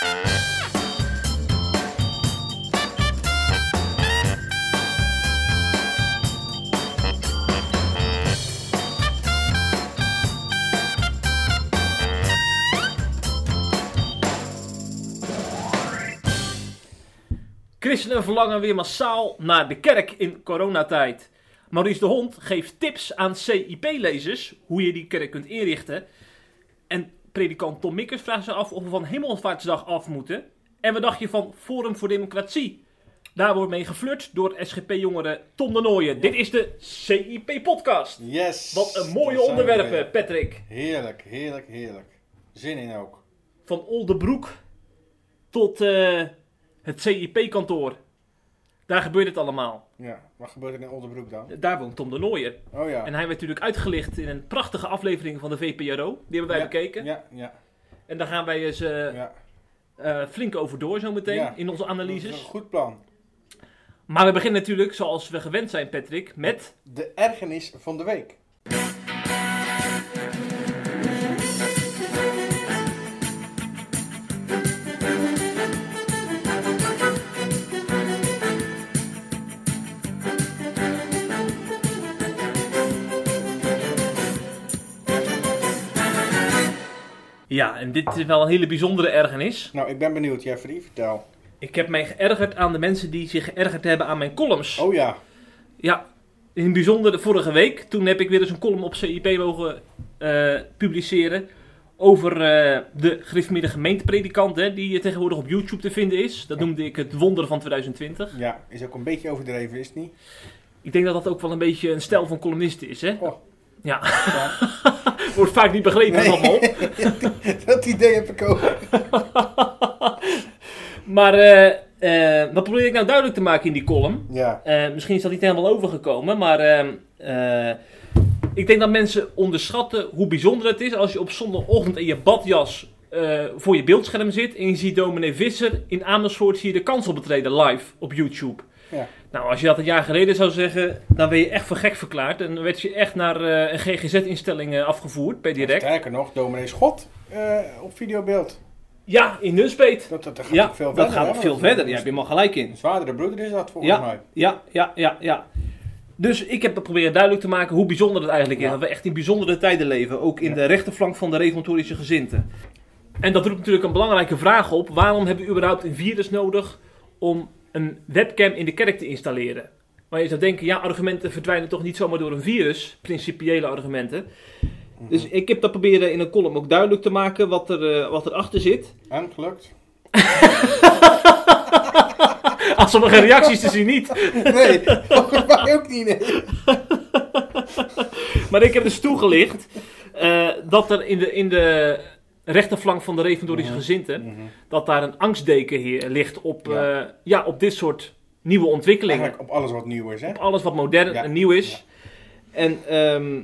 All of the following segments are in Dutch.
Christenen verlangen weer massaal naar de kerk in coronatijd. Maurice de Hond geeft tips aan CIP-lezers hoe je die kerk kunt inrichten. En predikant Tom Mikkers vraagt zich af of we van Hemelvaartsdag af moeten. En wat dacht je van Forum voor Democratie? Daar wordt mee geflirt door SGP-jongere Tom de Nooijen. Dit is de CIP-podcast. Yes! Wat een mooie we onderwerpen. Patrick. Heerlijk, heerlijk, heerlijk. Zin in ook. Van Oldenbroek tot eh, het CIP-kantoor. Daar gebeurt het allemaal. Ja, wat gebeurt er in Oldenbroek dan? Daar woont Tom de Nooijen. Oh ja. En hij werd natuurlijk uitgelicht in een prachtige aflevering van de VPRO. Die hebben wij Ja, bekeken. Ja, ja, En daar gaan wij eens eh, ja. eh, flink over door zometeen Ja. in onze Dat is analyses. een goed plan. Maar we beginnen natuurlijk, zoals we gewend zijn, Patrick, met... De ergernis van de week. Ja, en dit is wel een hele bijzondere ergernis. Nou, ik ben benieuwd, Jeffrey. Vertel. Ik heb mij geërgerd aan de mensen die zich geërgerd hebben aan mijn columns. Oh ja. Ja, in het bijzonder de vorige week. Toen heb ik weer eens een column op CIP mogen eh, publiceren. Over eh, de gereformeerde gemeentepredikant, hè, die tegenwoordig op YouTube te vinden is. Dat noemde ik het wonder van 2020. Ja, is ook een beetje overdreven, is het niet? Ik denk dat dat ook wel een beetje een stijl van columnisten is, hè? Oh. Ja, Ja. wordt vaak niet begrepen Nee. allemaal. dat idee heb ik ook. Maar eh, eh, wat probeer ik nou duidelijk te maken in die column? Ja. Eh, misschien is dat niet helemaal overgekomen, maar ehm, eh, ik denk dat mensen onderschatten hoe bijzonder het is als je op zondagochtend in je badjas voor je beeldscherm zit en je ziet dominee Visser in Amersfoort zie je de kansel betreden live op YouTube. Ja. Nou, als je dat een jaar geleden zou zeggen, dan ben je echt voor gek verklaard en dan werd je echt naar eh, een GGZ-instelling eh, afgevoerd per direct. Sterker nog, dominee Schot eh, op videobeeld. Ja, in Nunspeet. Dat, dat, dat gaat Ja, veel dat verder. gaat hè, nog veel verder. Ja, heb je helemaal gelijk in. Zwaardere broeder is dat volgens Ja. mij. Ja, ja, ja, ja. Dus ik heb proberen duidelijk te maken hoe bijzonder het eigenlijk is. Dat we echt in bijzondere tijden leven. Ook in de rechterflank van de reformatorische gezinten. En dat roept natuurlijk een belangrijke vraag op. Waarom hebben we überhaupt een virus nodig om een webcam in de kerk te installeren? Maar je zou denken, ja, argumenten verdwijnen toch niet zomaar door een virus. Principiële argumenten. Dus ik heb dat proberen in een column ook duidelijk te maken wat er, eh, wat erachter zit. En gelukt? Als sommige reacties te zien niet. Nee, volgens mij ook niet. Nee. Maar ik heb dus toegelicht eh, dat er in de, in de rechterflank van de reformatorische Mhm. gezinten, Mhm. dat daar een angstdeken hier ligt op, Ja. ja. ja, op dit soort nieuwe ontwikkelingen. Eigenlijk op alles wat nieuw is, hè? Op alles wat modern Ja. en nieuw is. En ehm,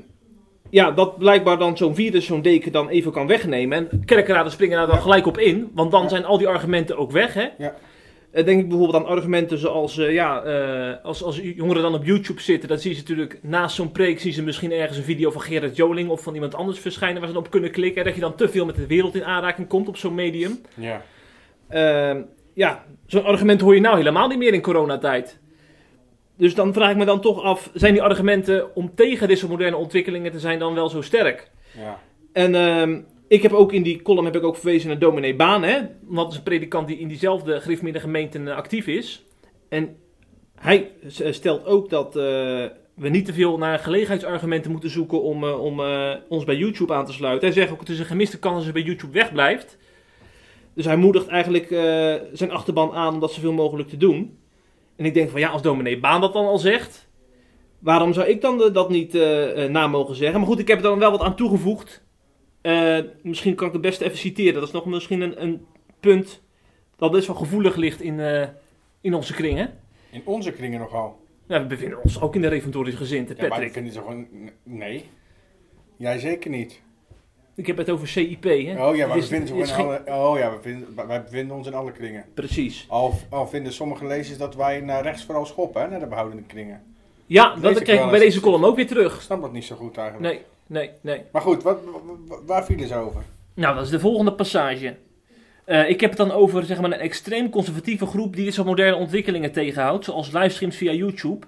ja, dat blijkbaar dan zo'n virus zo'n deken dan even kan wegnemen. En kerkenraden springen daar dan gelijk op in, want dan zijn al die argumenten ook weg, hè? Ja. Eh, denk ik bijvoorbeeld aan argumenten zoals, eh, ja, eh, als, als jongeren dan op YouTube zitten, dan zien ze natuurlijk naast zo'n preek, zien ze misschien ergens een video van Gerrit Joling of van iemand anders verschijnen waar ze dan op kunnen klikken. En dat je dan te veel met de wereld in aanraking komt op zo'n medium. Ja. Ehm, ja, zo'n argument hoor je nou helemaal niet meer in coronatijd. Dus dan vraag ik me dan toch af, zijn die argumenten om tegen deze moderne ontwikkelingen te zijn dan wel zo sterk? Ja. En ehm, ik heb ook in die column heb ik ook verwezen naar dominee Baan, hè? Want dat is een predikant die in diezelfde gereformeerde gemeenten eh, actief is. En hij eh, stelt ook dat eh, we niet te veel naar gelegenheidsargumenten moeten zoeken om, eh, om ons bij YouTube aan te sluiten. Hij zegt ook het is een gemiste kans als hij bij YouTube wegblijft. Dus hij moedigt eigenlijk zijn achterban aan om dat zoveel mogelijk te doen. En ik denk van ja, als dominee Baan dat dan al zegt, waarom zou ik dan dat niet na mogen zeggen? Maar goed, ik heb er dan wel wat aan toegevoegd. Eh, misschien kan ik het beste even citeren. Dat is nog misschien een, een punt dat best wel gevoelig ligt in, eh, in onze kringen. In onze kringen nogal. Ja, we bevinden ons ook in de reformatorische Ja, maar ik Patrick. vind het zo gewoon... Nee. Jij zeker niet. Ik heb het over CIP, hè? Oh ja, maar we vinden, ons in alle, oh, ja we vinden, wij bevinden ons in alle kringen. Precies. Al, al vinden sommige lezers dat wij naar rechts vooral schoppen, hè, naar de behoudende kringen. Ja, dat ik krijg wel ik bij deze column ook weer Ik terug. snap dat niet zo goed eigenlijk. Nee, nee, nee. Maar goed, wat, wa- wa- waar vielen ze over? Nou, dat is de volgende passage. Eh, ik heb het dan over zeg maar, een extreem conservatieve groep die dit soort moderne ontwikkelingen tegenhoudt, zoals livestreams via YouTube.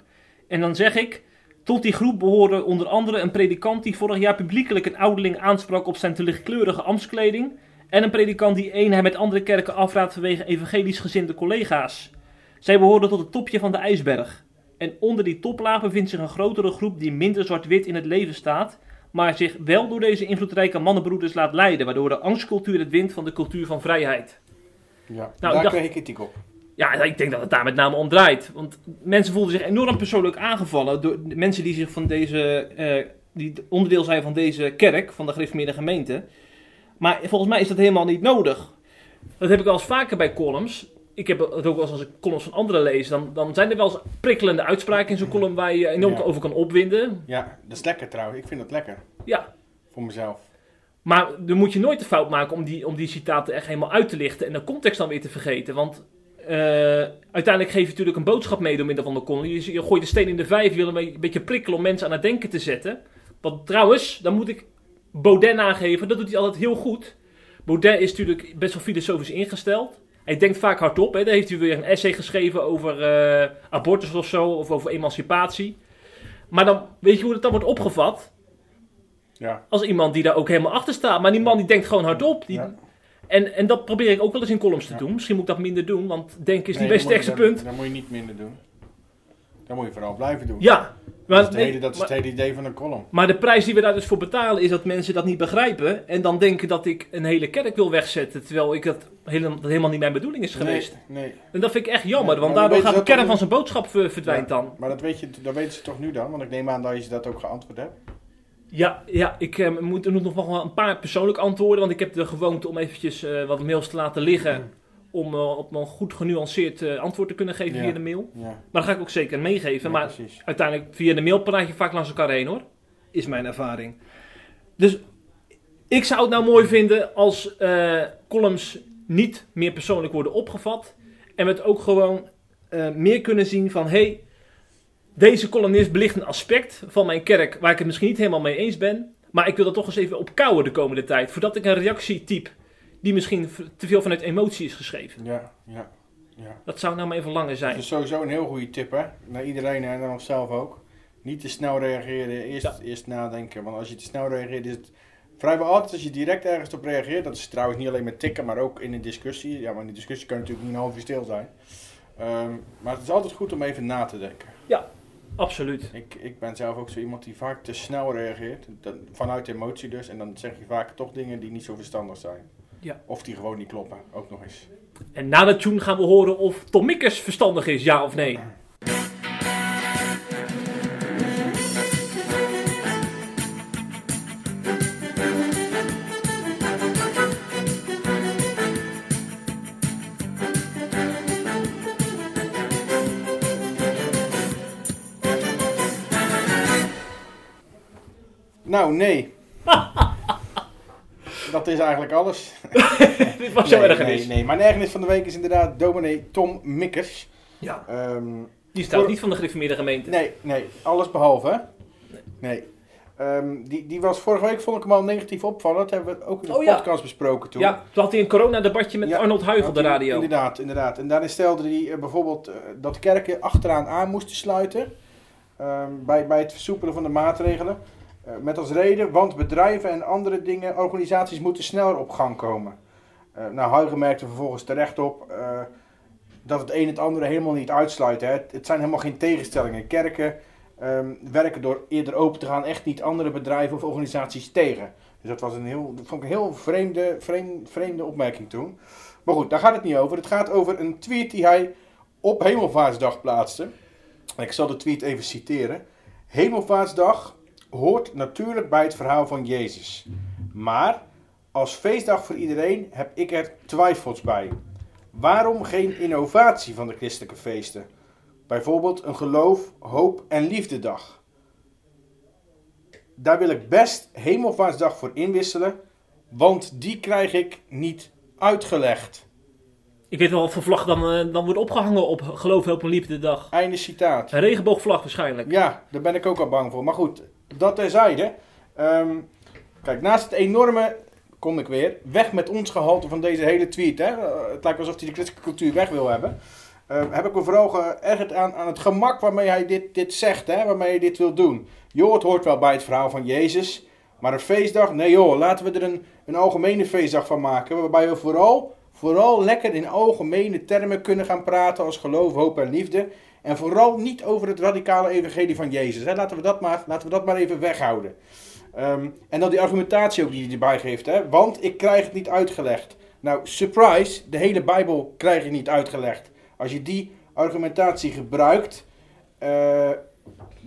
En dan zeg ik, tot die groep behoren onder andere een predikant die vorig jaar publiekelijk een ouderling aansprak op zijn te lichtkleurige ambtskleding. En een predikant die eenheid met andere kerken afraadt vanwege evangelisch gezinde collega's. Zij behoren tot het topje van de ijsberg. En onder die toplaag bevindt zich een grotere groep die minder zwart-wit in het leven staat, maar zich wel door deze invloedrijke mannenbroeders laat leiden, waardoor de angstcultuur het wint van de cultuur van vrijheid. Ja, ik daar dacht- kreeg ik kritiek op. Ja, ik denk dat het daar met name om draait. Want mensen voelden zich enorm persoonlijk aangevallen door mensen die zich van deze, eh, die onderdeel zijn van deze kerk, van de gereformeerde gemeente. Maar volgens mij is dat helemaal niet nodig. Dat heb ik wel eens vaker bij columns. Ik heb het ook wel eens als ik columns van anderen lees. Dan, dan zijn er wel eens prikkelende uitspraken in zo'n column waar je enorm Ja. over kan opwinden. Ja, dat is lekker trouwens. Ik vind dat lekker. Ja, Voor mezelf. Maar dan moet je nooit de fout maken om die, om die citaten echt helemaal uit te lichten en de context dan weer te vergeten. Want eh, uiteindelijk geef je natuurlijk een boodschap mee door middel van de column. Je, je gooit de steen in de vijf, je wil een beetje, een beetje prikkelen om mensen aan het denken te zetten. Want trouwens, dan moet ik Baudet aangeven, dat doet hij altijd heel goed. Baudet is natuurlijk best wel filosofisch ingesteld. Hij denkt vaak hardop. Hè. Daar heeft hij weer een essay geschreven over eh, abortus of zo, of over emancipatie. Maar dan weet je hoe het dan wordt opgevat? Ja. als iemand die daar ook helemaal achter staat. Maar die man die denkt gewoon hardop. Die, Ja. en, en dat probeer ik ook wel eens in columns te Ja. doen. Misschien moet ik dat minder doen, want denken is niet dat je- sterkste dat- punt. Dat moet je niet minder doen. Dat moet je vooral blijven doen. Ja, dat maar, is, het hele, dat is maar, het hele idee van een column. maar de prijs die we daar dus voor betalen is dat mensen dat niet begrijpen. En dan denken dat ik een hele kerk wil wegzetten. Terwijl ik dat helemaal, dat helemaal niet mijn bedoeling is geweest. Nee, nee. En dat vind ik echt jammer, Ja, want dan daardoor gaat de dat kern van zijn boodschap ver- verdwijnt Ja, dan. Maar dat, weet je, dat weten ze toch nu dan? Want ik neem aan dat je ze dat ook geantwoord hebt. Ja, ja ik eh, moet er nog wel een paar persoonlijk antwoorden. Want ik heb de gewoonte om eventjes eh, wat mails te laten liggen. Om eh, op een goed genuanceerd eh, antwoord te kunnen geven Ja. via de mail. Ja, Maar dat ga ik ook zeker meegeven. ja, maar precies. uiteindelijk via de mail praat je vaak langs elkaar heen hoor. Is mijn ervaring. Dus ik zou het nou mooi vinden als eh, columns niet meer persoonlijk worden opgevat. En we het ook gewoon meer kunnen zien van... Hey, deze columnist belicht een aspect van mijn kerk waar ik het misschien niet helemaal mee eens ben. Maar ik wil dat toch eens even opkouwen de komende tijd. Voordat ik een reactie typ die misschien te veel vanuit emotie is geschreven. Ja, ja, ja. Dat zou nou mijn verlangen Dat zijn. is sowieso een heel goede tip, hè? Naar iedereen en naar onszelf ook. Niet te snel reageren, eerst, Ja. eerst nadenken. Want als je te snel reageert, is het vrijwel altijd als je direct ergens op reageert. Dat is trouwens niet alleen met tikken, maar ook in een discussie. Ja, maar in de discussie kan natuurlijk niet een half uur stil zijn. Ehm, maar het is altijd goed om even na te denken. Absoluut. Ik, ik ben zelf ook zo iemand die vaak te snel reageert. Dat, vanuit emotie dus. En dan zeg je vaak toch dingen die niet zo verstandig zijn. Ja. Of die gewoon niet kloppen, ook nog eens. En na de tune gaan we horen of Tom Mikkers verstandig is, ja of nee. Nou, nee. is eigenlijk alles. Dit was nee, ergernis. Nee, nee, mijn ergernis van de week is inderdaad dominee Tom Mikkers. Ja. Ehm, Die staat Voor- niet van de gereformeerde gemeente. nee, nee, alles behalve. hè? Nee. Ehm, die, die was vorige week, vond ik hem al negatief opvallen. Dat hebben we ook in de Oh ja. podcast besproken toen. Ja, toen had hij een coronadebatje met Ja, Arnold Huig op de hij- radio. Inderdaad, inderdaad. En daarin stelde hij eh, bijvoorbeeld eh, dat kerken achteraan aan moesten sluiten. ehm, bij, bij het versoepelen van de maatregelen. Eh, met als reden, want bedrijven en andere dingen, organisaties moeten sneller op gang komen. Eh nou, Huygen merkte vervolgens terecht op eh, dat het een het andere helemaal niet uitsluit. Hè. Het, zijn helemaal geen tegenstellingen. Kerken ehm, werken door eerder open te gaan echt niet andere bedrijven of organisaties tegen. Dus dat was een heel, dat vond ik een heel vreemde, vreemde, vreemde opmerking toen. Maar goed, daar gaat het niet over. Het gaat over een tweet die hij op Hemelvaartsdag plaatste. Ik zal de tweet even citeren. Hemelvaartsdag hoort natuurlijk bij het verhaal van Jezus. Maar als feestdag voor iedereen heb ik er twijfels bij. Waarom geen innovatie van de christelijke feesten? Bijvoorbeeld een geloof, hoop en liefdedag. Daar wil ik best Hemelvaartsdag voor inwisselen, want die krijg ik niet uitgelegd. Ik weet wel wat voor vlag dan, eh, dan wordt opgehangen op Geloof, Hoop en Liefde dag. Einde citaat. Een regenboogvlag waarschijnlijk. Ja, daar ben ik ook al bang voor. Maar goed, dat terzijde. Ehm, kijk, naast het enorme kom ik weer. Weg met ons gehalte van deze hele tweet. Hè? Eh, het lijkt alsof hij de christelijke cultuur weg wil hebben. Eh, heb ik me vooral geërgerd aan, aan het gemak waarmee hij dit, dit zegt, hè? waarmee hij dit wil doen. Joh, het hoort wel bij het verhaal van Jezus. Maar een feestdag? Nee joh, laten we er een, een algemene feestdag van maken. Waarbij we vooral, vooral lekker in algemene termen kunnen gaan praten als geloof, hoop en liefde. En vooral niet over het radicale evangelie van Jezus. Hè? Laten, we dat maar, laten we dat maar even weghouden. Ehm, en dan die argumentatie ook die hij erbij geeft. Hè? Want ik krijg het niet uitgelegd. Nou, surprise, de hele Bijbel krijg je niet uitgelegd. Als je die argumentatie gebruikt, uh,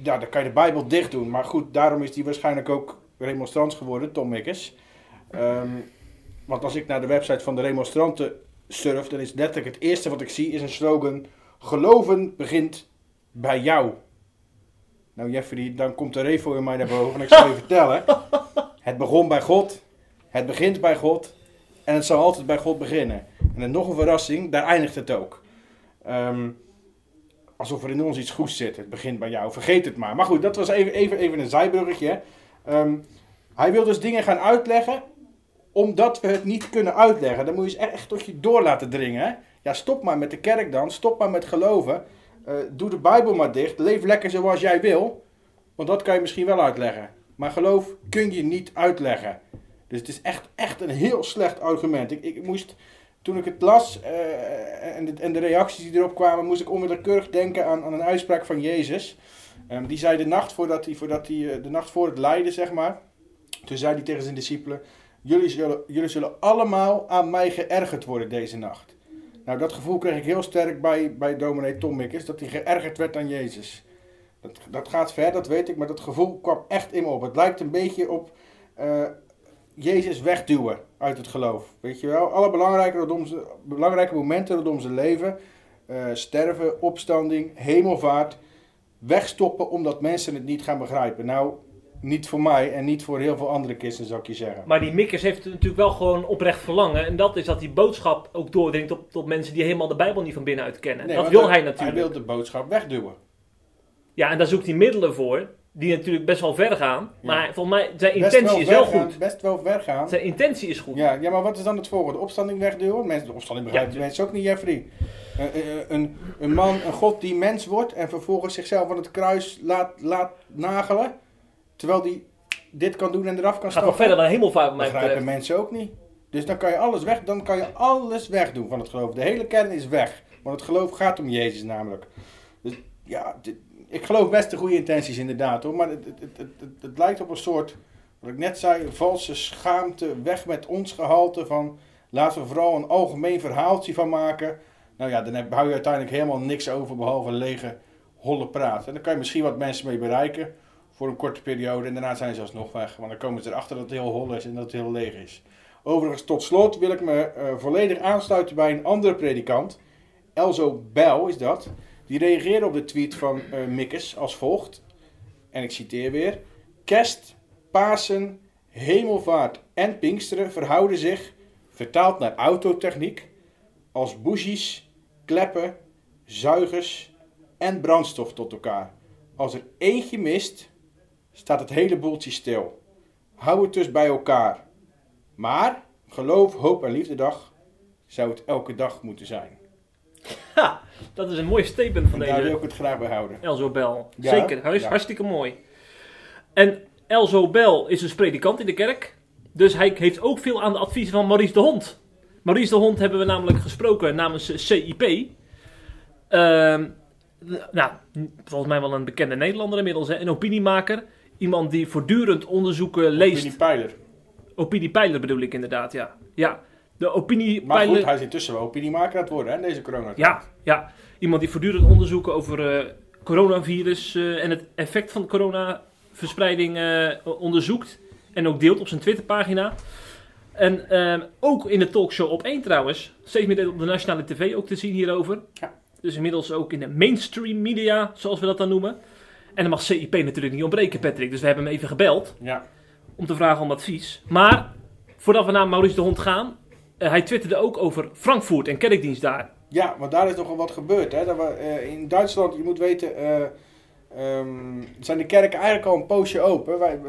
ja, dan kan je de Bijbel dicht doen. Maar goed, daarom is die waarschijnlijk ook remonstrant geworden, Tom Mikkers. Ehm, want als ik naar de website van de remonstranten surf, dan is letterlijk het eerste wat ik zie is een slogan... Geloven begint bij jou. Nou Jeffrey, dan komt de revo in mij naar boven en ik zal je vertellen. Het begon bij God, het begint bij God en het zal altijd bij God beginnen. En dan nog een verrassing, daar eindigt het ook. Ehm, alsof er in ons iets goeds zit. Het begint bij jou. Vergeet het maar. Maar goed, dat was even, even, even een zijbruggetje. Ehm, hij wil dus dingen gaan uitleggen, omdat we het niet kunnen uitleggen. Dan moet je eens echt tot je door laten dringen. Ja, stop maar met de kerk dan. Stop maar met geloven. Uh, doe de Bijbel maar dicht. Leef lekker zoals jij wil. Want dat kan je misschien wel uitleggen. Maar geloof kun je niet uitleggen. Dus het is echt, echt een heel slecht argument. Ik, moest, toen ik het las uh, en, de, en de reacties die erop kwamen, moest ik onwillekeurig denken aan, aan een uitspraak van Jezus. Um, die zei de nacht voordat hij, voordat hij, uh, de nacht voor het lijden, zeg maar. Toen zei hij tegen zijn discipelen: jullie zullen, jullie zullen allemaal aan mij geërgerd worden deze nacht. Nou, dat gevoel kreeg ik heel sterk bij, bij dominee Tom Mikkers, dat hij geërgerd werd aan Jezus. Dat, dat gaat ver, dat weet ik, maar dat gevoel kwam echt in me op. Het lijkt een beetje op uh, Jezus wegduwen uit het geloof. Weet je wel, alle belangrijke, belangrijke momenten rondom zijn leven, uh, sterven, opstanding, hemelvaart, wegstoppen omdat mensen het niet gaan begrijpen. Nou, niet voor mij en niet voor heel veel andere kisten, zou ik je zeggen. Maar die Mikkers heeft natuurlijk wel gewoon oprecht verlangen. En dat is dat die boodschap ook doordringt op, tot mensen die helemaal de Bijbel niet van binnenuit kennen. Nee, dat wil hij natuurlijk. Hij wil de boodschap wegduwen. Ja, en daar zoekt hij middelen voor. Die natuurlijk best wel ver gaan. Ja. Maar volgens mij, zijn intentie is wel ver gaan, goed. Best wel ver gaan. Zijn intentie is goed. Ja, ja, maar wat is dan het volgende? De opstanding wegduwen? Mensen, de opstanding begrijpen Ja. mensen ook niet, Jeffrey. Eh, eh, een, een man, een god die mens wordt en vervolgens zichzelf aan het kruis laat, laat nagelen. Terwijl die dit kan doen en eraf kan Gaat stappen. nog verder dan hemelvaart, wat mij begrijpen betreft. mensen ook niet. Dus dan kan je alles weg, dan kan je alles wegdoen van het geloof. De hele kern is weg. Want het geloof gaat om Jezus namelijk. Dus ja, dit- ik geloof best de goede intenties inderdaad hoor. Maar het, het, het, het, het- het lijkt op een soort, wat ik net zei, valse schaamte. Weg met ons gehalte van, laten we vooral een algemeen verhaaltje van maken. Nou ja, dan heb, hou je uiteindelijk helemaal niks over behalve lege, holle praat. En dan kan je misschien wat mensen mee bereiken voor een korte periode. En daarna zijn ze alsnog weg. Want dan komen ze erachter dat het heel hol is en dat het heel leeg is. Overigens, tot slot wil ik me eh, volledig aansluiten bij een andere predikant. Elzo Bel is dat. Die reageerde op de tweet van eh Mikkes als volgt. En ik citeer weer. Kerst, Pasen, Hemelvaart en Pinksteren verhouden zich, vertaald naar autotechniek, als bougies, kleppen, zuigers en brandstof tot elkaar. Als er eentje mist, staat het hele boeltje stil. Hou het dus bij elkaar. Maar geloof, hoop en liefdedag zou het elke dag moeten zijn. Ha, dat is een mooi statement van En daar wil deze ik het graag bij houden. Elzo Bel. Ja, Zeker, ja. hartstikke mooi. En Elzo Bel is dus predikant in de kerk. Dus hij heeft ook veel aan de adviezen van Maurice de Hond. Maurice de Hond hebben we namelijk gesproken namens CIP. Ehm, nou, volgens mij wel een bekende Nederlander inmiddels. Hè? Een opiniemaker. Iemand die voortdurend onderzoeken leest. Die pijler. Opiniepeiler bedoel ik inderdaad, ja. Ja, de Maar opiniepeiler... goed, hij is intussen wel opiniemaker aan het worden, hè, deze corona. Ja, ja, iemand die voortdurend onderzoeken over eh, coronavirus eh, en het effect van coronaverspreiding eh, onderzoekt. En ook deelt op zijn Twitterpagina. En ook in de talkshow op 1 trouwens. Steeds meer op de nationale tv ook te zien hierover. Ja. Dus inmiddels ook in de mainstream media, zoals we dat dan noemen. En dan mag CIP natuurlijk niet ontbreken, Patrick. Dus we hebben hem even gebeld Ja. om te vragen om advies. Maar voordat we naar Maurice de Hond gaan, eh, hij twitterde ook over Frankfurt en kerkdienst daar. ja, want daar is nogal wat gebeurd. Hè. Dat we, eh, in Duitsland, je moet weten, eh, ehm, zijn de kerken eigenlijk al een poosje open. Wij,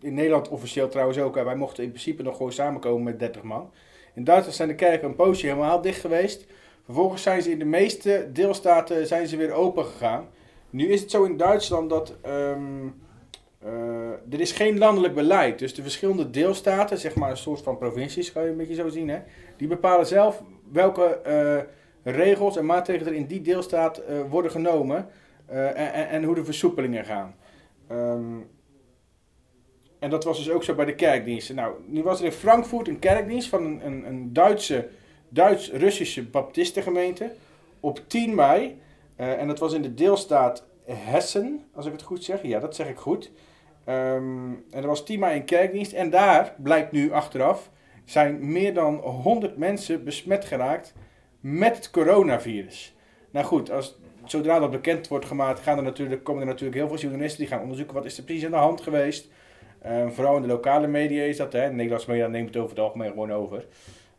in Nederland officieel trouwens ook. Wij mochten in principe nog gewoon samenkomen met 30 man. In Duitsland zijn de kerken een poosje helemaal dicht geweest. Vervolgens zijn ze in de meeste deelstaten zijn ze weer open gegaan. Nu is het zo in Duitsland dat ehm, eh, er is geen landelijk beleid. Dus de verschillende deelstaten, zeg maar een soort van provincies, kan je een beetje zo zien, hè, die bepalen zelf welke eh, regels en maatregelen er in die deelstaat eh, worden genomen en, en, en hoe de versoepelingen gaan. Ehm, en dat was dus ook zo bij de kerkdiensten. Nou, nu was er in Frankfurt een kerkdienst van een, een, een Duitse, Duits-Russische baptistengemeente op 10 mei. Eh, en dat was in de deelstaat Hessen, als ik het goed zeg. Ja, dat zeg ik goed. Ehm, en er was 10 mei een kerkdienst. En daar blijkt nu achteraf zijn meer dan 100 mensen besmet geraakt met het coronavirus. Nou goed, als, zodra dat bekend wordt gemaakt, gaan er natuurlijk, komen er natuurlijk heel veel journalisten die gaan onderzoeken wat is er precies aan de hand geweest. Ehm, vooral in de lokale media is dat, hè. de Nederlandse media neemt het over het algemeen gewoon over.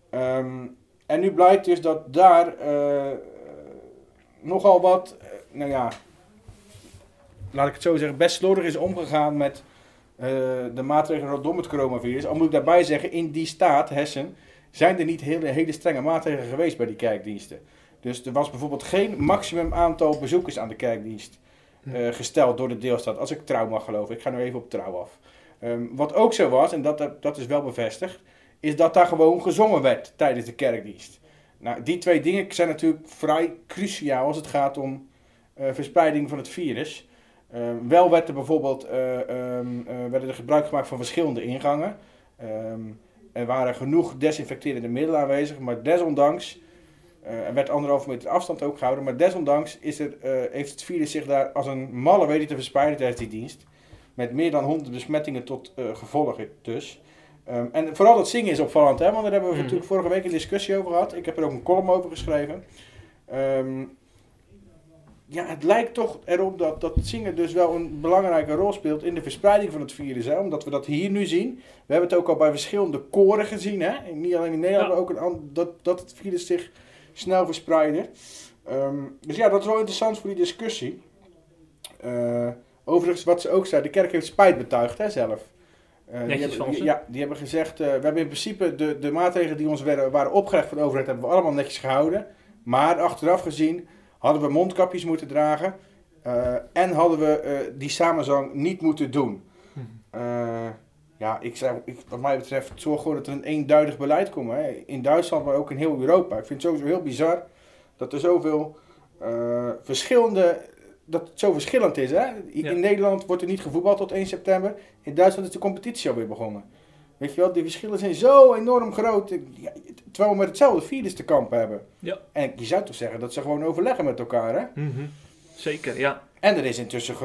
Ehm, en nu blijkt dus dat daar eh, nogal wat, eh, nou ja, laat ik het zo zeggen, best slordig is omgegaan met eh, de maatregelen rondom het coronavirus. Al moet ik daarbij zeggen, in die staat, Hessen, zijn er niet hele, hele strenge maatregelen geweest bij die kerkdiensten. Dus er was bijvoorbeeld geen maximum aantal bezoekers aan de kerkdienst eh, gesteld door de deelstaat, als ik trouw mag geloven. Ik ga nu even op trouw af. Ehm, wat ook zo was, en dat, dat is wel bevestigd, is dat daar gewoon gezongen werd tijdens de kerkdienst. Nou, die twee dingen zijn natuurlijk vrij cruciaal als het gaat om eh, verspreiding van het virus. Ehm, wel werd er bijvoorbeeld eh, ehm, eh, werden er gebruik gemaakt van verschillende ingangen. Ehm, er waren genoeg desinfecterende middelen aanwezig, maar desondanks, eh, er werd anderhalve meter afstand ook gehouden, maar desondanks is eh, heeft het virus zich daar als een malle weten te verspreiden tijdens die dienst. Met meer dan 100 besmettingen tot eh, gevolg dus. Ehm, en vooral dat zingen is opvallend, hè? want daar hebben we Mhm. natuurlijk vorige week een discussie over gehad. Ik heb er ook een column over geschreven. Ehm, ja, het lijkt toch erop dat, dat zingen dus wel een belangrijke rol speelt in de verspreiding van het virus. Hè? Omdat we dat hier nu zien. We hebben het ook al bij verschillende koren gezien. Hè? En Niet alleen in Nederland, Ja. maar ook in an- dat, dat het virus zich snel verspreidde. Ehm, dus ja, dat is wel interessant voor die discussie. Eh, overigens, wat ze ook zei, de kerk heeft spijt betuigd hè, zelf. Eh, die hebben. Ja, die hebben gezegd, eh, we hebben in principe de, de maatregelen die ons werden, waren opgelegd van de overheid, hebben we allemaal netjes gehouden. Maar achteraf gezien hadden we mondkapjes moeten dragen eh, en hadden we die samenzang niet moeten doen. Eh, ja, ik zeg, ik, wat mij betreft, zorg gewoon dat er een eenduidig beleid komt. Hè. In Duitsland, maar ook in heel Europa. Ik vind het sowieso heel bizar dat er zoveel verschillende, dat het zo verschillend is. Hè. In Ja. Nederland wordt er niet gevoetbald tot 1 september. In Duitsland is de competitie alweer begonnen. Weet je wel, die verschillen zijn zo enorm groot. Ja, terwijl we met hetzelfde virus te kampen hebben. Ja. En je zou toch zeggen dat ze gewoon overleggen met elkaar, hè? Mhm. Zeker, ja. En er is intussen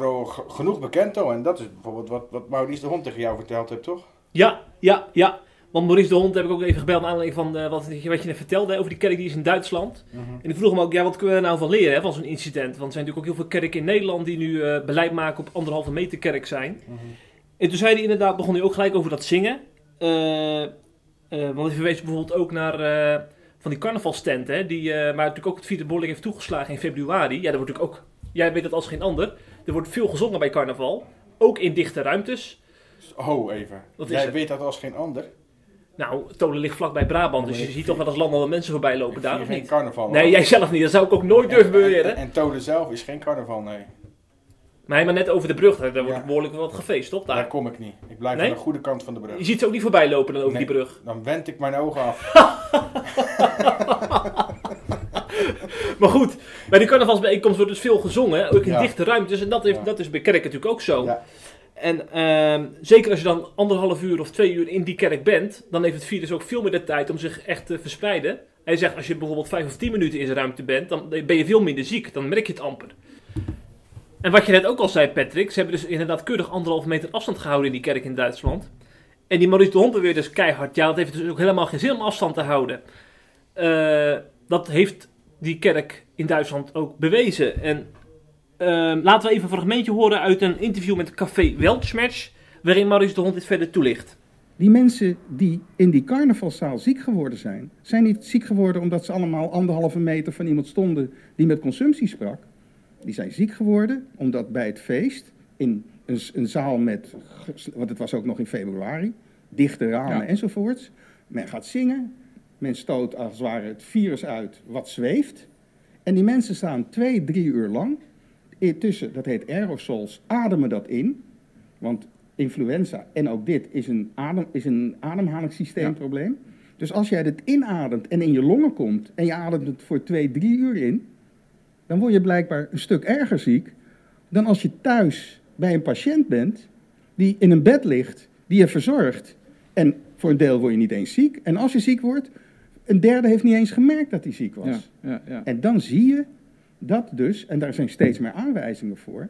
genoeg bekend, hoor. En dat is bijvoorbeeld wat, wat Maurice de Hond tegen jou verteld heeft, toch? Ja, ja, ja. Want Maurice de Hond heb ik ook even gebeld naar aanleiding van eh, wat, wat je net vertelde over die kerk die is in Duitsland. En ik vroeg hem ook, ja, wat kunnen we er nou van leren hè, van zo'n incident? Want er zijn natuurlijk ook heel veel kerken in Nederland die nu eh, beleid maken op anderhalve meter kerk zijn. En toen zei hij inderdaad, begon hij ook gelijk over dat zingen. Eh, want hij verwees bijvoorbeeld ook naar van die carnavalstent, hè, die, maar natuurlijk ook het vierde heeft toegeslagen in februari. Ja, daar wordt natuurlijk ook, jij weet dat als geen ander, er wordt veel gezongen bij carnaval. Ook in dichte ruimtes. Oh, even. Wat Jij weet dat als geen ander. Nou, Tolen ligt vlakbij Brabant, dus je ziet toch wel als landelijke mensen voorbij lopen daar, of geen niet? carnaval. Nee, jij zelf niet. Dat zou ik ook nooit durven En- beweren. En, en Tolen zelf is geen carnaval, nee. Nee, maar net over de brug, daar daar wordt Ja. behoorlijk wat gefeest, toch? Daar Daar. kom ik niet. Ik blijf Nee? aan de goede kant van de brug. Je ziet ze ook niet voorbij lopen dan over Nee. die brug. Dan wend ik mijn ogen af. Maar goed, bij die carnavalsbijeenkomst wordt dus veel gezongen, ook in Ja. dichte ruimtes. En dat, heeft, Ja. dat is bij kerk natuurlijk ook zo. En ehm, zeker als je dan anderhalf uur of twee uur in die kerk bent, dan heeft het virus ook veel meer de tijd om zich echt te verspreiden. Hij zegt, als je bijvoorbeeld vijf of tien minuten in zijn ruimte bent, dan ben je veel minder ziek. Dan merk je het amper. En wat je net ook al zei, Patrick, ze hebben dus inderdaad keurig anderhalf meter afstand gehouden in die kerk in Duitsland. En die Maurice de Hond beweert dus keihard, ja, dat heeft dus ook helemaal geen zin om afstand te houden. Eh, dat heeft die kerk in Duitsland ook bewezen. En ehm, laten we even een fragmentje horen uit een interview met Café Weltschmerz, waarin Maurice de Hond dit verder toelicht. Die mensen die in die carnavalzaal ziek geworden zijn, zijn niet ziek geworden omdat ze allemaal anderhalve meter van iemand stonden die met consumptie sprak. Die zijn ziek geworden omdat bij het feest in een, een zaal met, want het was ook nog in februari, dichte ramen Ja. enzovoorts. Men gaat zingen, men stoot als het ware het virus uit wat zweeft. En die mensen staan twee, drie uur lang tussen, dat heet aerosols, ademen dat in. Want influenza en ook dit is een, adem, is een ademhalingssysteemprobleem. Dus als jij dit inademt en in je longen komt en je ademt het voor twee, drie uur in, dan word je blijkbaar een stuk erger ziek dan als je thuis bij een patiënt bent die in een bed ligt, die je verzorgt. En voor een deel word je niet eens ziek. En als je ziek wordt, een derde heeft niet eens gemerkt dat hij ziek was. Ja, ja. En dan zie je dat dus, en daar zijn steeds meer aanwijzingen voor,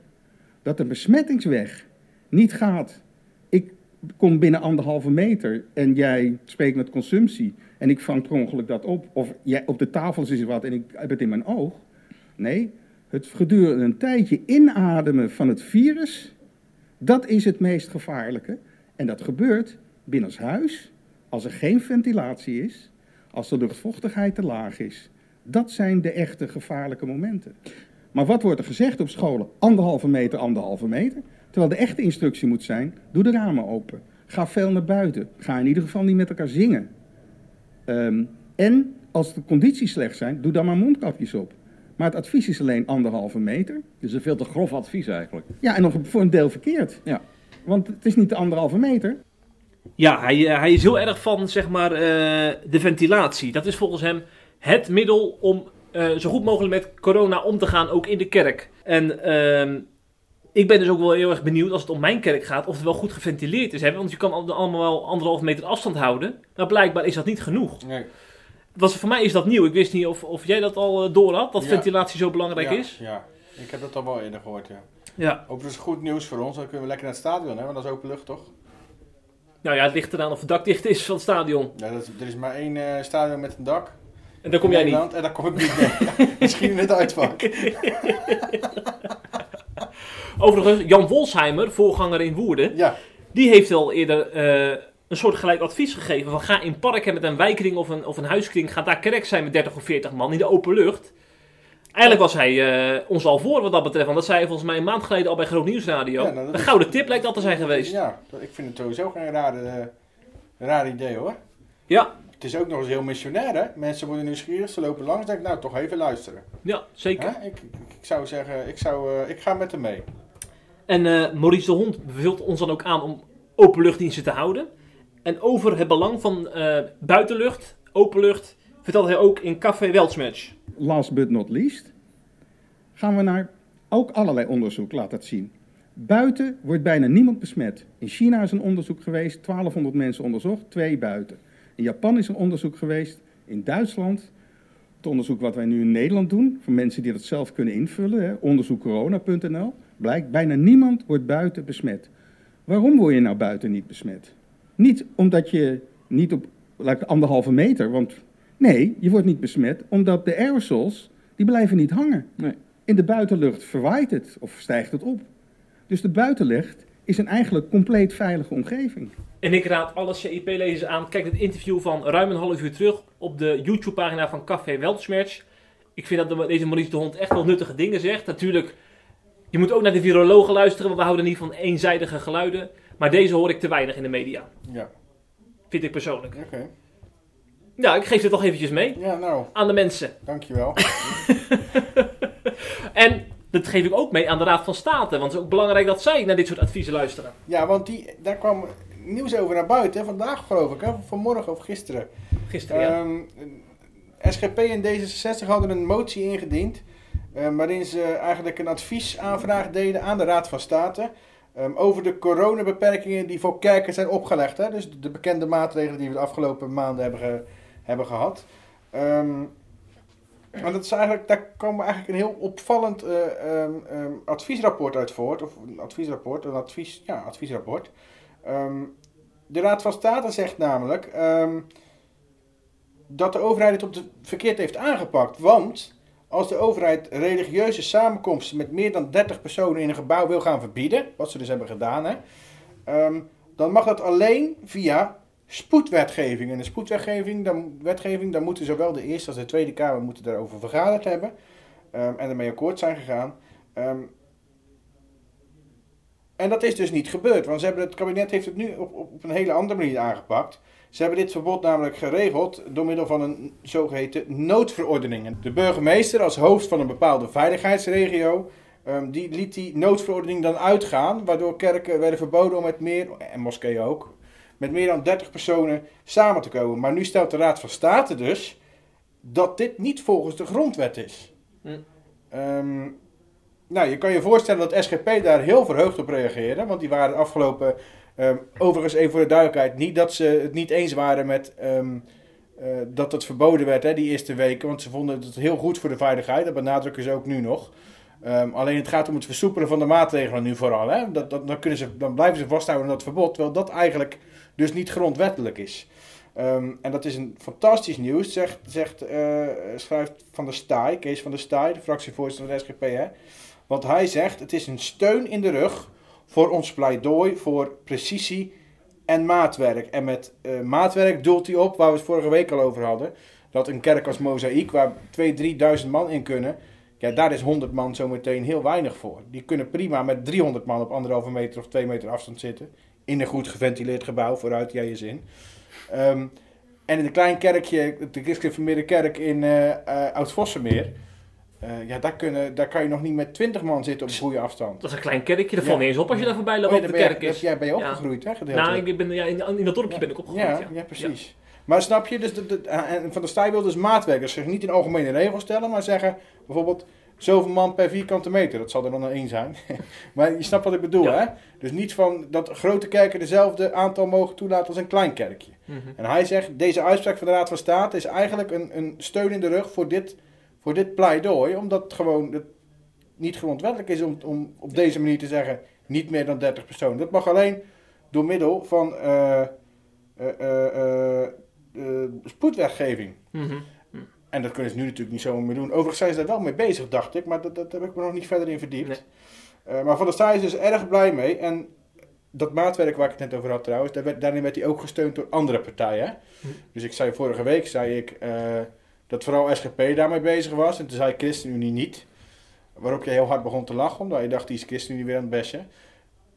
dat de besmettingsweg niet gaat. Ik kom binnen anderhalve meter en jij spreekt met consumptie en ik vang per ongeluk dat op. Of jij, op de tafel is wat en ik heb het in mijn oog. Nee, het gedurende een tijdje inademen van het virus, dat is het meest gevaarlijke. En dat gebeurt binnenshuis, als er geen ventilatie is, als de luchtvochtigheid te laag is. Dat zijn de echte gevaarlijke momenten. Maar wat wordt er gezegd op scholen? Anderhalve meter, anderhalve meter. Terwijl de echte instructie moet zijn, doe de ramen open. Ga veel naar buiten. Ga in ieder geval niet met elkaar zingen. Ehm, en als de condities slecht zijn, doe dan maar mondkapjes op. Maar het advies is alleen anderhalve meter. Dus een veel te grof advies eigenlijk. Ja, en nog voor een deel verkeerd. Ja. Want het is niet de anderhalve meter. Ja, hij, eh, hij is heel erg van zeg maar, eh, de ventilatie. Dat is volgens hem het middel om eh, zo goed mogelijk met corona om te gaan, ook in de kerk. En ehm, ik ben dus ook wel heel erg benieuwd als het om mijn kerk gaat, of het wel goed geventileerd is. Hè? Want je kan al- allemaal wel anderhalf meter afstand houden. Maar blijkbaar is dat niet genoeg. Nee. Was, voor mij is dat nieuw. Ik wist niet of, of jij dat al eh, door had, dat Ja. ventilatie zo belangrijk ja, is. Ja, ik heb dat al wel eerder gehoord, ja. Ja. Overigens goed nieuws voor ons, dan kunnen we lekker naar het stadion, hè, want dat is open lucht, toch? Nou ja, het ligt eraan of het dak dicht is van het stadion. Ja, dat is, er is maar één eh, stadion met een dak. En daar kom jij niet. En daar kom ik niet mee. Misschien in het uitvak. Overigens, Jan Wolsheimer, voorganger in Woerden, Ja, die heeft al eerder eh, een soort gelijk advies gegeven. Van ga in parken met een wijkring of een, of een huiskring, ga daar kerk zijn met 30 of 40 man in de open lucht. Eigenlijk was hij eh, ons al voor wat dat betreft, want dat zei hij volgens mij een maand geleden al bij Groot Nieuwsradio. Ja, nou, een gouden tip lijkt dat te zijn geweest. Ja, ik vind het sowieso geen rare, eh, raar idee hoor. ja, Het is ook nog eens heel missionair, hè? Mensen worden nieuwsgierig, ze lopen langs. Denk ik, nou, toch even luisteren. zeker. Hè? Ik, ik, ik zou zeggen, ik, zou, eh, ik ga met hem mee. En eh, Maurice de Hond beveelt ons dan ook aan om openluchtdiensten te houden. En over het belang van eh, buitenlucht, openlucht, vertelt hij ook in Café Weltsmatch. last but not least, gaan we naar ook allerlei onderzoek, laat dat zien. Buiten wordt bijna niemand besmet. In China is een onderzoek geweest, 1200 mensen onderzocht, twee buiten. In Japan is een onderzoek geweest, in Duitsland, het onderzoek wat wij nu in Nederland doen, voor mensen die dat zelf kunnen invullen, hè, onderzoekcorona.nl, blijkt bijna niemand wordt buiten besmet. Waarom word je nou buiten niet besmet? Niet omdat je niet op laat ik, anderhalve meter, want nee, je wordt niet besmet omdat de aerosols, die blijven niet hangen. Nee. In de buitenlucht verwaait het of stijgt het op. Dus de buitenlucht is een eigenlijk compleet veilige omgeving. En ik raad alle CIP-lezers aan, kijk het interview van ruim een half uur terug op de YouTube-pagina van Café Weltsmerch. Ik vind dat de- deze Maurice de Hond echt wel nuttige dingen zegt. Natuurlijk, je moet ook naar de virologen luisteren, want we houden niet van eenzijdige geluiden. Maar deze hoor ik te weinig in de media, Ja, vind ik persoonlijk. oké. Ja, ik geef dit toch eventjes mee Ja, nou, aan de mensen. dankjewel. En dat geef ik ook mee aan de Raad van State, want het is ook belangrijk dat zij naar dit soort adviezen luisteren. Ja, want die, daar kwam nieuws over naar buiten, hè, vandaag geloof ik, hè, vanmorgen of gisteren. Gisteren, ja. Ehm, SGP en D66 hadden een motie ingediend. eh, waarin ze eigenlijk een adviesaanvraag deden aan de Raad van State. ehm, over de coronabeperkingen die voor kerken zijn opgelegd. Hè? Dus de bekende maatregelen die we de afgelopen maanden hebben, ge- hebben gehad. Ehm, en dat is eigenlijk, daar kwam eigenlijk een heel opvallend eh, ehm, ehm, adviesrapport uit voort. Of een adviesrapport, een advies, ja, adviesrapport. Ehm, de Raad van State zegt namelijk dat de overheid het op de verkeerd heeft aangepakt. Want als de overheid religieuze samenkomsten met meer dan 30 personen in een gebouw wil gaan verbieden, wat ze dus hebben gedaan, hè, dan mag dat alleen via spoedwetgeving. En de spoedwetgeving, dan, wetgeving, dan moeten zowel de Eerste als de Tweede Kamer moeten daarover vergaderd hebben ehm, en ermee akkoord zijn gegaan. Ehm, en dat is dus niet gebeurd, want ze hebben, het kabinet heeft het nu op, op, een hele andere manier aangepakt. Ze hebben dit verbod namelijk geregeld door middel van een zogeheten noodverordening. De burgemeester als hoofd van een bepaalde veiligheidsregio, ehm, die liet die noodverordening dan uitgaan, waardoor kerken werden verboden om met meer, en moskeeën ook, met meer dan 30 personen samen te komen. Maar nu stelt de Raad van State dus dat dit niet volgens de grondwet is. Hm. Ehm, nou, je kan je voorstellen dat SGP daar heel verheugd op reageerde, want die waren afgelopen Ehm, overigens, even voor de duidelijkheid, niet dat ze het niet eens waren met eh, dat het verboden werd hè, die eerste weken, want ze vonden het heel goed voor de veiligheid, dat benadrukken ze ook nu nog. Alleen het gaat om het versoepelen van de maatregelen nu vooral. Hè? Dat, dat, dan, kunnen ze, dan blijven ze vasthouden aan dat verbod, terwijl dat eigenlijk dus niet grondwettelijk is. en dat is een fantastisch nieuws, zegt, zegt, uh, schrijft Van der Staaij, Kees van der Staaij, de fractievoorzitter van de SGP. Hè? Want hij zegt, het is een steun in de rug voor ons pleidooi voor precisie en maatwerk. En met uh, maatwerk doelt hij op, waar we het vorige week al over hadden, dat een kerk als Mozaïek, waar 2.000, 3.000 man in kunnen, ja, daar is 100 man zometeen heel weinig voor. Die kunnen prima met 300 man op anderhalve meter of 2 meter afstand zitten. In een goed geventileerd gebouw, vooruit jij je zin. Um, en in een klein kerkje, de Christelijke Kerk in uh, uh, Oud-Vossemeer, uh, ja, daar, kunnen, daar kan je nog niet met 20 man zitten op goede afstand. Dat is een klein kerkje, dat valt niet eens op als je daar voorbij loopt oh, de kerk is. Jij ben je opgegroeid, ja. hè? Nou, ik ben, ja, in, in dat dorpje ben ik opgegroeid. Ja, ja. precies. Maar snap je, dus de, de, en Van de Staaij wil dus maatwerkers zich niet in algemene regels stellen, maar zeggen bijvoorbeeld zoveel man per vierkante meter. Dat zal er dan een één zijn. maar je snapt wat ik bedoel, hè? Dus niet van dat grote kerken dezelfde aantal mogen toelaten als een klein kerkje. Mm -hmm. En hij zegt, deze uitspraak van de Raad van State is eigenlijk een, een steun in de rug voor dit voor dit pleidooi, omdat het gewoon het niet grondwettelijk is om, om op deze manier te zeggen niet meer dan 30 personen. Dat mag alleen door middel van uh, uh, spoedwetgeving. Mm -hmm. En dat kunnen ze nu natuurlijk niet zomaar meer doen. Overigens zijn ze daar wel mee bezig, dacht ik, maar dat, dat heb ik me nog niet verder in verdiept. Nee. maar Van der Staaij is dus erg blij mee. En dat maatwerk waar ik het net over had trouwens, daar werd, daarin werd hij ook gesteund door andere partijen. Hm. Dus ik zei vorige week, zei ik dat vooral SGP daarmee bezig was. En toen zei ChristenUnie niet. Waarop je heel hard begon te lachen, omdat je dacht, die is ChristenUnie weer aan het bestje.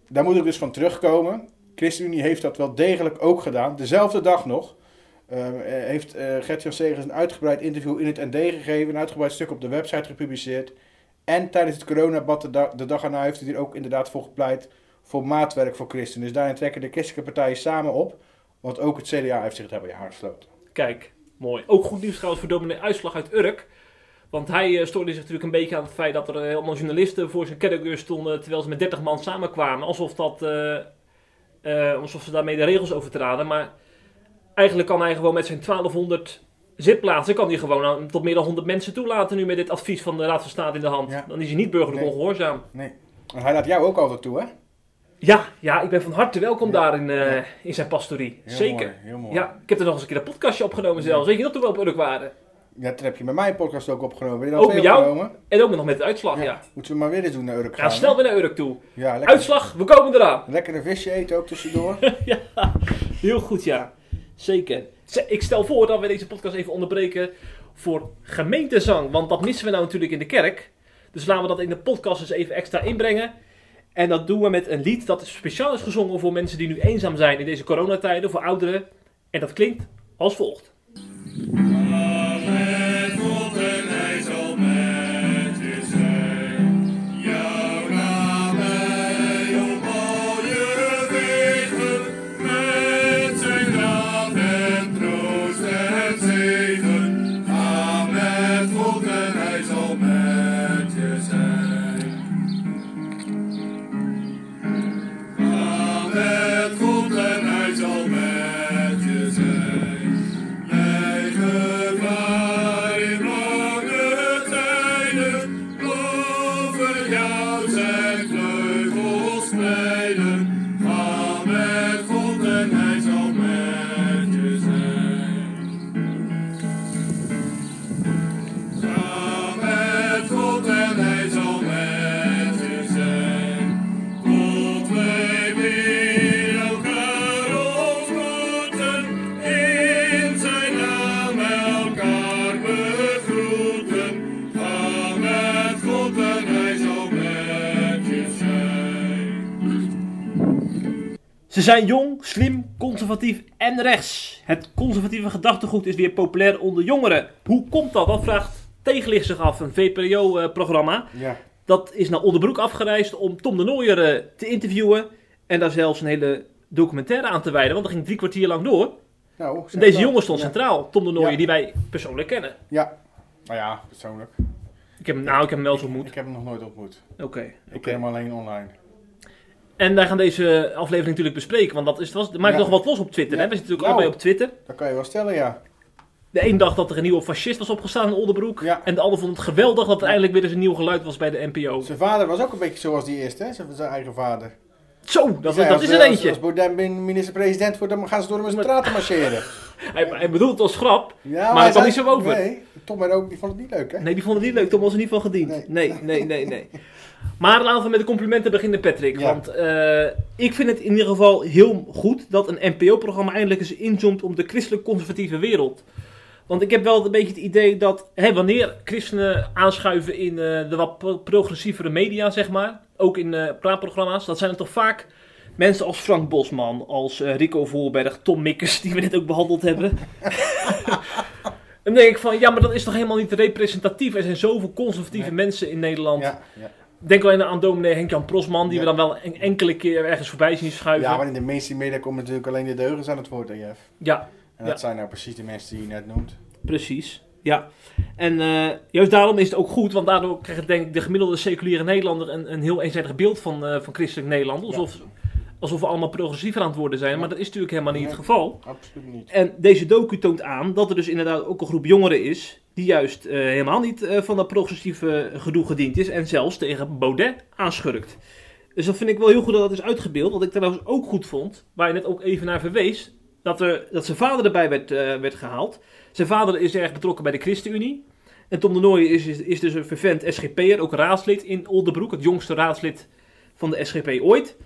Daar moet ik dus van terugkomen. ChristenUnie heeft dat wel degelijk ook gedaan. Dezelfde dag nog heeft uh, Gert-Jan Segers een uitgebreid interview in het ND gegeven. Een uitgebreid stuk op de website gepubliceerd. En tijdens het coronabad de, de dag erna heeft hij er ook inderdaad voor gepleit voor maatwerk voor christenen. Dus daarin trekken de christelijke partijen samen op. Want ook het CDA heeft zich daarbij aangesloten. Kijk, Mooi. Ook goed nieuws trouwens voor dominee Uitslag uit Urk. Want hij uh, stoorde zich natuurlijk een beetje aan het feit dat er helemaal journalisten voor zijn kerkdeur stonden terwijl ze met 30 man samenkwamen. Alsof, dat, alsof ze daarmee de regels overtraden. Maar eigenlijk kan hij gewoon met zijn 1200 zitplaatsen kan hij gewoon tot meer dan 100 mensen toelaten nu met dit advies van de Raad van State in de hand. Dan is hij niet burgerlijk nee. ongehoorzaam. Nee. En hij laat jou ook altijd toe, hè? Ja, ja, ik ben van harte welkom daar in, uh, in zijn pastorie. Heel Zeker. Mooi, heel mooi. Ja, ik heb er nog eens een keer een podcastje opgenomen zelfs. Weet je nog toen we op Urk waren? Ja, toen heb je met mij een podcast ook opgenomen. Ben je ook met jou opgenomen? en ook nog met de uitslag, ja. Moeten we maar weer eens doen naar Urk gaan. Ja, snel weer naar Urk toe. Ja, lekker. Uitslag, we komen eraan. Lekker een visje eten ook tussendoor. ja, heel goed ja. Zeker. Ik stel voor dat we deze podcast even onderbreken voor gemeentezang. Want dat missen we nou natuurlijk in de kerk. Dus laten we dat in de podcast eens even extra inbrengen. En dat doen we met een lied dat speciaal is gezongen voor mensen die nu eenzaam zijn in deze coronatijden, voor ouderen. En dat klinkt als volgt. Zijn jong, slim, conservatief en rechts. Het conservatieve gedachtegoed is weer populair onder jongeren. Hoe komt dat? Dat vraagt Tegenlicht zich af, een VPRO-programma. Ja. Dat is naar Onderbroek afgereisd om Tom de Nooier eh, te interviewen. En daar zelfs een hele documentaire aan te wijden, want dat ging drie kwartier lang door. Nou, En deze jongen stond Ja. centraal, Tom de Nooier, Ja. die wij persoonlijk kennen. Ja. Nou ja, persoonlijk. Ik heb hem, nou, ik heb hem wel eens ontmoet. Ik heb hem nog nooit ontmoet. Oké. Ik oké. ken hem alleen online. En wij gaan deze aflevering natuurlijk bespreken, want dat is, dat maakt Ja. nog wat los op Twitter. Ja. Hè? We zitten natuurlijk Nou. allebei op Twitter. Dat kan je wel stellen, ja. De een dacht dat er een nieuwe fascist was opgestaan in Oldenbroek. Ja. En de ander vond het geweldig dat er eindelijk weer eens een nieuw geluid was bij de NPO. Zijn vader was ook een beetje zoals die eerste, hè? Zijn eigen vader. Zo, dat, zei, dat als, is er als- eentje. Als bin- minister-president wordt, dan gaan ze door hem straten marcheren. Hij, hij bedoelt het als grap. Ja, Maar het kwam niet zo over. Nee, Tom en ook, die vond het niet leuk, hè? Nee, die vonden het niet leuk. Tom was er niet van gediend. Nee. Nee, nee, nee, nee. Maar laten we met de complimenten beginnen, Patrick. Ja. Want eh, ik vind het in ieder geval heel goed dat een NPO-programma eindelijk eens inzoomt op de christelijk-conservatieve wereld. Want ik heb wel een beetje het idee dat hè, wanneer christenen aanschuiven in eh, de wat pro- progressievere media, zeg maar, ook in eh praatprogramma's, dat zijn het toch vaak mensen als Frank Bosman, als Rico Voorberg, Tom Mikkers, die we net ook behandeld hebben. Dan denk ik van, ja, maar dat is toch helemaal niet representatief. Er zijn zoveel conservatieve Nee. mensen in Nederland. Ja, ja. Denk alleen aan dominee Henk-Jan Prosman, die Ja. we dan wel een enkele keer ergens voorbij zien schuiven. ja, maar in de mainstream media komen natuurlijk alleen de deugens aan het woord, Jeff? Ja, En dat Ja. zijn nou precies de mensen die je net noemt. precies. Ja. En eh, juist daarom is het ook goed, want daardoor krijgt denk ik de gemiddelde seculiere Nederlander een, een heel eenzijdig beeld van, eh, van christelijk Nederland. Alsof, alsof we allemaal progressiever aan het worden zijn, Ja. maar dat is natuurlijk helemaal niet Nee. het geval. Absoluut niet. En deze docu toont aan dat er dus inderdaad ook een groep jongeren is die juist eh, helemaal niet eh, van dat progressieve gedoe gediend is en zelfs tegen Baudet aanschurkt. Dus dat vind ik wel heel goed dat dat is uitgebeeld. Wat ik trouwens ook goed vond, waar je net ook even naar verwees, dat, er, dat zijn vader erbij werd, eh, werd gehaald. Zijn vader is erg betrokken bij de ChristenUnie. En Tom de Nooijen is, is, is dus een vervent SGP'er, ook raadslid in Oldenbroek, het jongste raadslid van de SGP ooit.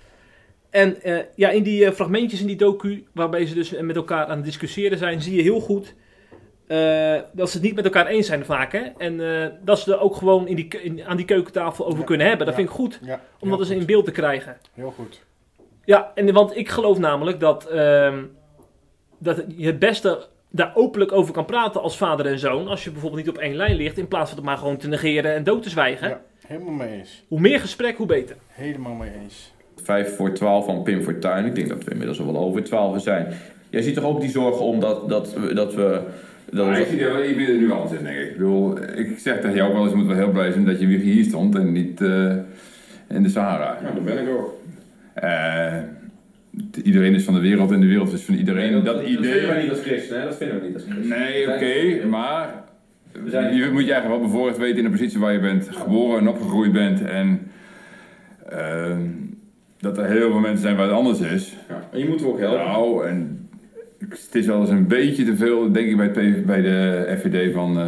En eh, ja, in die eh, fragmentjes in die docu, waarbij ze dus met elkaar aan het discussiëren zijn, zie je heel goed eh, dat ze het niet met elkaar eens zijn vaak. Hè? En eh, dat ze er ook gewoon in die, in- aan die keukentafel over Ja. kunnen hebben. Dat Ja. vind ik goed, Ja, om dat eens in beeld te krijgen. Heel goed. Ja, en, want ik geloof namelijk dat, ehm, dat je het beste daar openlijk over kan praten als vader en zoon. Als je bijvoorbeeld niet op één lijn ligt, in plaats van het maar gewoon te negeren en dood te zwijgen. Ja, helemaal mee eens. Hoe meer gesprek, hoe beter. Helemaal mee eens. 5 voor 12 van Pim Fortuyn. Ik denk dat we inmiddels al wel over 12 zijn. Jij ziet toch ook die zorgen om dat, dat, we- dat we... Dat Maar ik zie er wel iets meer nuance in, denk ik. Ik, bedoel, ik zeg tegen jou ook wel eens, je moet wel heel blij zijn dat je weer hier stond en niet eh, in de Sahara. Ja, dat ben ik ook. Eh, iedereen is van de wereld en de wereld is van iedereen. dat, idee... vinden we niet als christen, hè? Dat vinden we niet als christen. Nee, oké, maar We zijn- je moet je eigenlijk wel bevoorrecht weten in de positie waar je bent geboren en opgegroeid bent. En ehm, dat er heel veel mensen zijn waar het anders is. Ja. En je moet ook helpen. Nou, en het is wel eens een beetje te veel, denk ik, bij, het bij de FVD van... eh,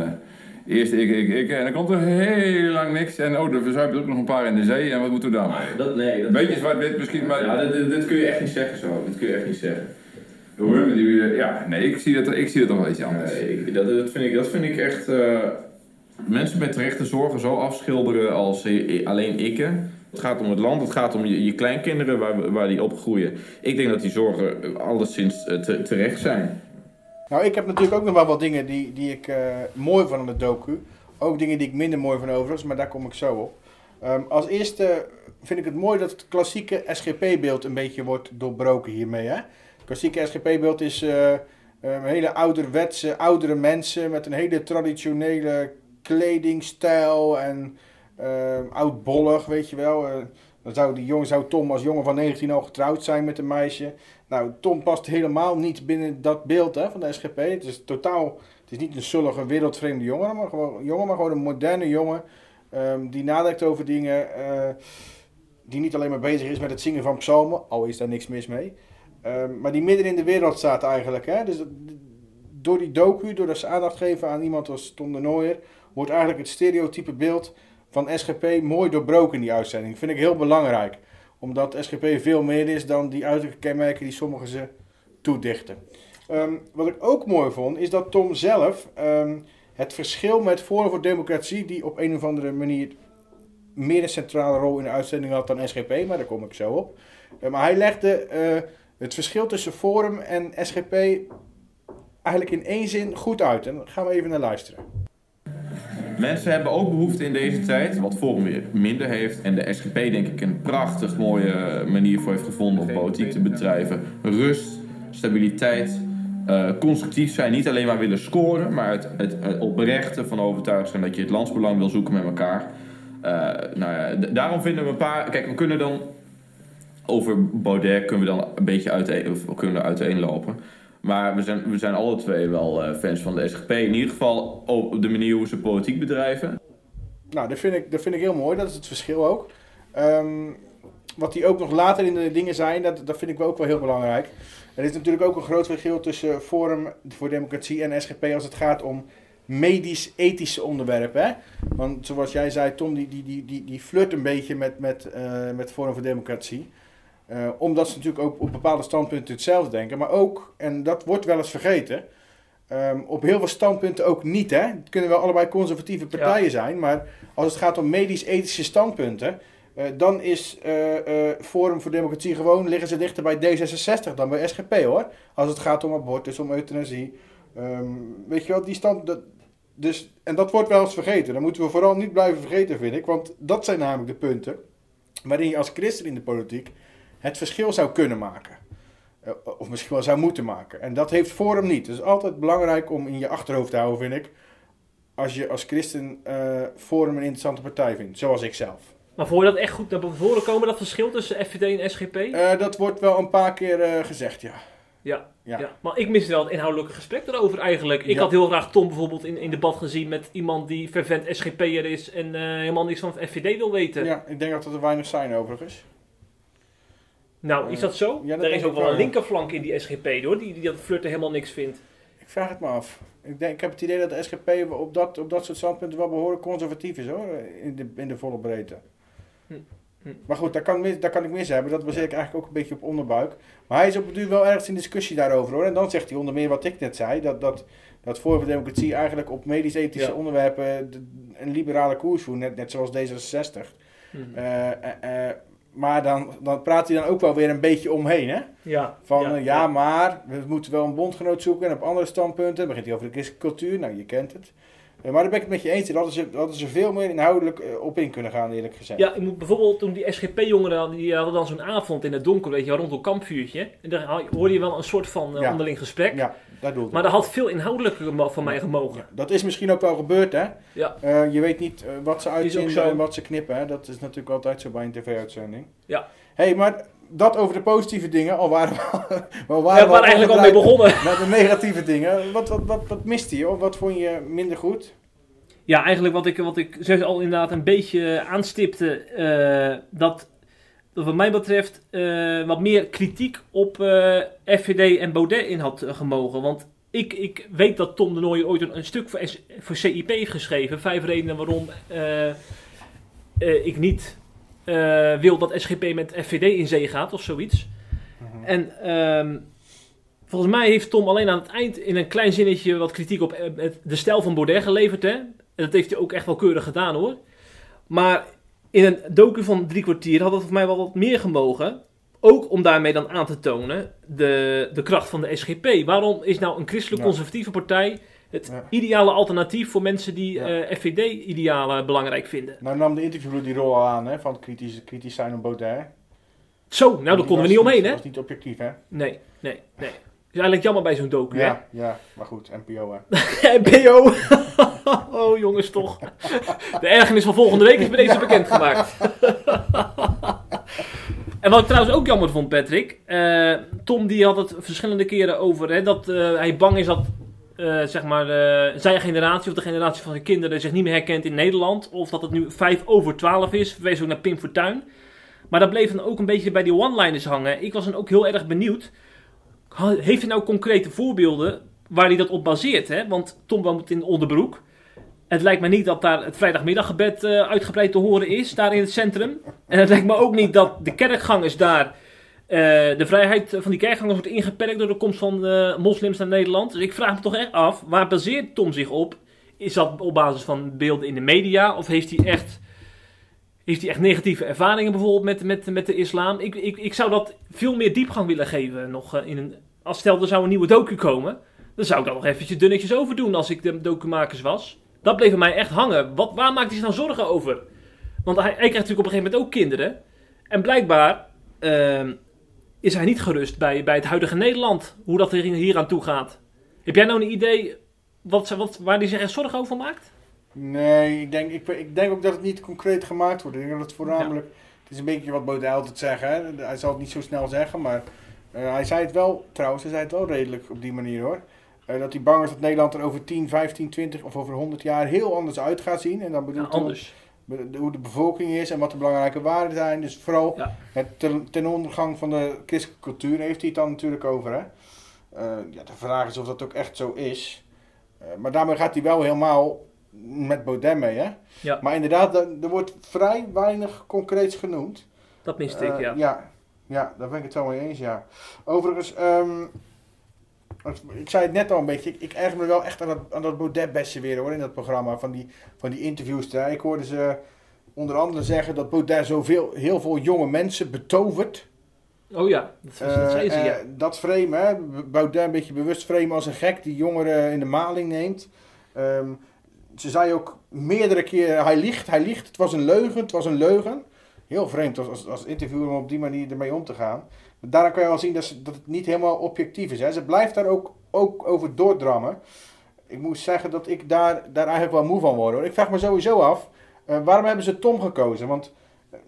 Eerst ik, ik, ik, en dan komt er heel lang niks. En oh, er verzuipen er ook nog een paar in de zee. En wat moeten we daarmee? Dat, nee, dat, beetje zwart-wit misschien, maar... ja, dit, dit, kun je echt niet zeggen zo. Dit kun je echt niet zeggen. Hoor, die- Ja, nee, ik zie dat, ik zie dat toch wel iets anders. Nee, ik- dat, dat, vind ik, dat vind ik echt... eh, mensen met terechte zorgen zo afschilderen als eh, alleen ikken. Het gaat om het land, het gaat om je, je kleinkinderen waar, waar die opgroeien. Ik denk dat die zorgen alleszins eh, te- terecht zijn. Nou, ik heb natuurlijk ook nog wel wat dingen die, die ik eh, mooi vond aan de docu. Ook dingen die ik minder mooi van overigens, maar daar kom ik zo op. Ehm, als eerste vind ik het mooi dat het klassieke SGP-beeld een beetje wordt doorbroken hiermee. Hè? Het klassieke SGP-beeld is een hele ouderwetse, oudere mensen met een hele traditionele kledingstijl en oudbollig, weet je wel. Eh, dan zou, die jongen, zou Tom als jongen van 19 al getrouwd zijn met een meisje. Nou, Tom past helemaal niet binnen dat beeld hè, van de SGP. Het is totaal, is niet een zullige wereldvreemde jongen, maar gewoon, jongen, maar gewoon een moderne jongen ehm, die nadenkt over dingen, eh, die niet alleen maar bezig is met het zingen van psalmen, al is daar niks mis mee, Ehm, maar die midden in de wereld staat eigenlijk. Hè? Dus door die docu, door dat ze aandacht geven aan iemand als Tom de Nooijer, wordt eigenlijk het stereotype beeld van SGP mooi doorbroken in die uitzending. vind ik heel belangrijk omdat SGP veel meer is dan die uiterlijke kenmerken die sommigen ze toedichten. Ehm, wat ik ook mooi vond, is dat Tom zelf ehm, het verschil met Forum voor Democratie, die op een of andere manier meer een centrale rol in de uitzending had dan SGP, maar daar kom ik zo op. Eh, maar hij legde eh, het verschil tussen Forum en SGP eigenlijk in één zin goed uit. En daar gaan we even naar luisteren. Mensen hebben ook behoefte in deze tijd, wat Forum weer minder heeft. En de SGP denk ik een prachtig mooie manier voor heeft gevonden om politiek te bedrijven. Rust, stabiliteit, eh, constructief zijn. Niet alleen maar willen scoren, maar het, het, oprechte van overtuigd zijn dat je het landsbelang wil zoeken met elkaar. Eh, nou ja, daarom vinden we een paar... Kijk, we kunnen dan... Over Baudet kunnen we dan een beetje uiteen, kunnen uiteenlopen. Maar we zijn, we zijn alle twee wel eh, fans van de SGP. In ieder geval op de manier hoe ze politiek bedrijven. Nou, dat vind ik, dat vind ik heel mooi. Dat is het verschil ook. Ehm, wat die ook nog later in de dingen zijn, dat, dat vind ik ook wel heel belangrijk. Er is natuurlijk ook een groot verschil tussen Forum voor Democratie en SGP als het gaat om medisch-ethische onderwerpen. Want zoals jij zei, Tom, die, die, die, die, die flirt een beetje met, met, eh, met Forum voor Democratie. Eh, omdat ze natuurlijk ook op bepaalde standpunten hetzelfde denken. Maar ook, en dat wordt wel eens vergeten, ehm, op heel veel standpunten ook niet. Hè? Het kunnen wel allebei conservatieve partijen zijn, maar als het gaat om medisch-ethische standpunten, eh, dan is eh, Forum voor Democratie gewoon, liggen ze dichter bij D66 dan bij SGP hoor. Als het gaat om abortus, om euthanasie. Ehm, weet je wel, die stand. Dat, dus, en dat wordt wel eens vergeten. Dat moeten we vooral niet blijven vergeten, vind ik. Want dat zijn namelijk de punten waarin je als christen in de politiek het verschil zou kunnen maken. Eh, of misschien wel zou moeten maken. En dat heeft Forum niet. Het is altijd belangrijk om in je achterhoofd te houden, vind ik. Als je als christen eh, Forum een interessante partij vindt. Zoals ik zelf. Maar voor je dat echt goed naar voren komen, dat verschil tussen FVD en SGP? Eh, dat wordt wel een paar keer eh, gezegd, ja. ja. Ja. Ja. maar ik mis wel het inhoudelijke gesprek erover eigenlijk. Ik Ja. had heel graag Tom bijvoorbeeld in, in debat gezien met iemand die fervent SGP'er is en eh, helemaal niks van FVD wil weten. ja. Ik denk dat er weinig zijn overigens. Nou, is dat zo? Ja, dat er is ook wel een linkerflank in die SGP hoor, die, die dat flirten helemaal niks vindt. Ik vraag het me af. Ik, denk, ik heb het idee dat de SGP op dat, op dat soort standpunten wel behoorlijk conservatief is hoor. In de, in de volle breedte. Hm. Hm. Maar goed, daar kan, daar kan ik mis hebben. Dat baseer ik eigenlijk ook een beetje op onderbuik. Maar hij is op het duur wel ergens in discussie daarover hoor. En dan zegt hij onder meer wat ik net zei. Dat, dat, dat voor Democratie eigenlijk op medisch-ethische Ja. onderwerpen de- een liberale koers voert. Net, net zoals D66. Hm. Eh, eh, eh, maar dan, dan praat hij dan ook wel weer een beetje omheen hè. Ja, Van ja, ja, maar we moeten wel een bondgenoot zoeken en op andere standpunten. Dan begint hij over de christelijke cultuur, nou je kent het. Eh, maar daar ben ik het met je eens. Dat hadden ze, dat hadden ze veel meer inhoudelijk eh, op in kunnen gaan, eerlijk gezegd. Ja, ik moet bijvoorbeeld toen die SGP-jongeren, die hadden dan zo'n avond in het donker, weet je, rond een kampvuurtje. En daar hoorde je wel een soort van eh, Ja. onderling gesprek. Ja, daar doe ik Maar dat had veel inhoudelijker van mij gemogen. Ja, dat is misschien ook wel gebeurd, hè? Ja. Eh, je weet niet eh, wat ze uitzien en wat ze knippen, hè? Dat is natuurlijk altijd zo bij een tv-uitzending. Ja. hey, maar dat over de positieve dingen, al waren we, Ja, waren we eigenlijk al mee begonnen. Naar de negatieve dingen. Wat, wat, wat, wat miste je? Of wat vond je minder goed? Ja, eigenlijk wat ik, wat ik zeg al inderdaad een beetje aanstipte, eh, dat, dat wat mij betreft eh, wat meer kritiek op eh, FVD en Baudet in had gemogen. Want ik, ik weet dat Tom de Nooijer ooit een, een stuk voor, S- voor CIP heeft geschreven. Vijf redenen waarom ik niet eh, wil dat SGP met FVD in zee gaat of zoiets. En ehm, volgens mij heeft Tom alleen aan het eind in een klein zinnetje wat kritiek op eh, de stijl van Baudet geleverd. Hè? En dat heeft hij ook echt wel keurig gedaan hoor. Maar in een docu van drie kwartier had het voor mij wel wat meer gemogen. Ook om daarmee dan aan te tonen de, de kracht van de SGP. Waarom is nou een christelijk Ja. conservatieve partij het Ja. ideale alternatief voor mensen die Ja. eh, FVD-idealen belangrijk vinden? Nou nam de interviewer die rol al aan, hè? Van kritisch, kritisch zijn op Baudet. Zo, nou daar konden we niet omheen hè? Dat was niet objectief, hè? Nee, nee, nee. is eigenlijk jammer bij zo'n docu hè? Ja, ja, maar goed, NPO, hè? NPO. oh jongens toch. De ergernis van volgende week is bij deze bekendgemaakt. en wat ik trouwens ook jammer vond, Patrick. eh, Tom die had het verschillende keren over hè, dat eh, hij bang is dat eh, zeg maar, eh, zijn generatie of de generatie van zijn kinderen zich niet meer herkent in Nederland. Of dat het nu 5 over 12 is. Wees ook naar Pim Fortuyn. Maar dat bleef dan ook een beetje bij die one-liners hangen. Ik was dan ook heel erg benieuwd. Heeft hij nou concrete voorbeelden waar hij dat op baseert? Hè? Want Tom woont in onderbroek. Het lijkt me niet dat daar het vrijdagmiddaggebed eh, uitgebreid te horen is, daar in het centrum. En het lijkt me ook niet dat de kerkgangers daar, de vrijheid van die kerkgangers wordt ingeperkt door de komst van eh, moslims naar Nederland. Dus ik vraag me toch echt af, waar baseert Tom zich op? Is dat op basis van beelden in de media? Of heeft hij echt Heeft hij echt negatieve ervaringen bijvoorbeeld met, met, met de islam? Ik, ik, ik zou dat veel meer diepgang willen geven. Nog, eh, in een, als stel er zou een nieuwe docu komen, dan zou ik dat nog eventjes dunnetjes over doen als ik de documakers was. Dat bleef bij mij echt hangen. Wat, waar maakt hij zich nou zorgen over? Want hij, hij krijgt natuurlijk op een gegeven moment ook kinderen. En blijkbaar ehm, is hij niet gerust bij, bij het huidige Nederland. Hoe dat er hier aan toe gaat. Heb jij nou een idee wat, wat, waar hij zich echt zorgen over maakt? Nee, ik denk, ik, ik denk ook dat het niet concreet gemaakt wordt. Ik denk dat het voornamelijk... Het is een beetje wat Baudet altijd zegt, hè. Hij zal het niet zo snel zeggen, maar... eh, hij zei het wel, trouwens, hij zei het wel redelijk op die manier hoor. Eh, dat hij bang is dat Nederland er over 10, 15, 20 of over 100 jaar heel anders uit gaat zien. En dan bedoelt hij anders. be- hoe de bevolking is en wat de belangrijke waarden zijn. Dus vooral Ja. het ten, ten ondergang van de christelijke cultuur heeft hij het dan natuurlijk over. Hè? Eh, ja, de vraag is of dat ook echt zo is. Eh, maar daarmee gaat hij wel helemaal met Baudet mee. Hè? Ja. Maar inderdaad, er, er wordt vrij weinig concreets genoemd. Dat miste ik, Eh, ja. ja. Ja, daar ben ik het wel mee eens, ja. Overigens, ik zei het net al een beetje, ik, ik erger me wel echt aan dat, aan dat Baudet-bessen weer hoor, in dat programma, van die, van die interviews. daar. Ik hoorde ze onder andere zeggen dat Baudet zoveel, heel veel jonge mensen betovert. Oh ja, dat, dat Eh, zei ze, eh, ja. dat frame, hè, Baudet een beetje bewust frame als een gek die jongeren in de maling neemt. Ehm, ze zei ook meerdere keren, hij liegt, hij liegt, het was een leugen, het was een leugen. Heel vreemd als, als, als interviewer om op die manier ermee om te gaan. Daaraan kan je wel zien dat, ze, dat het niet helemaal objectief is. Hè. Ze blijft daar ook, ook over doordrammen. Ik moet zeggen dat ik daar, daar eigenlijk wel moe van word. Hoor. Ik vraag me sowieso af, eh, waarom hebben ze Tom gekozen? Want eh,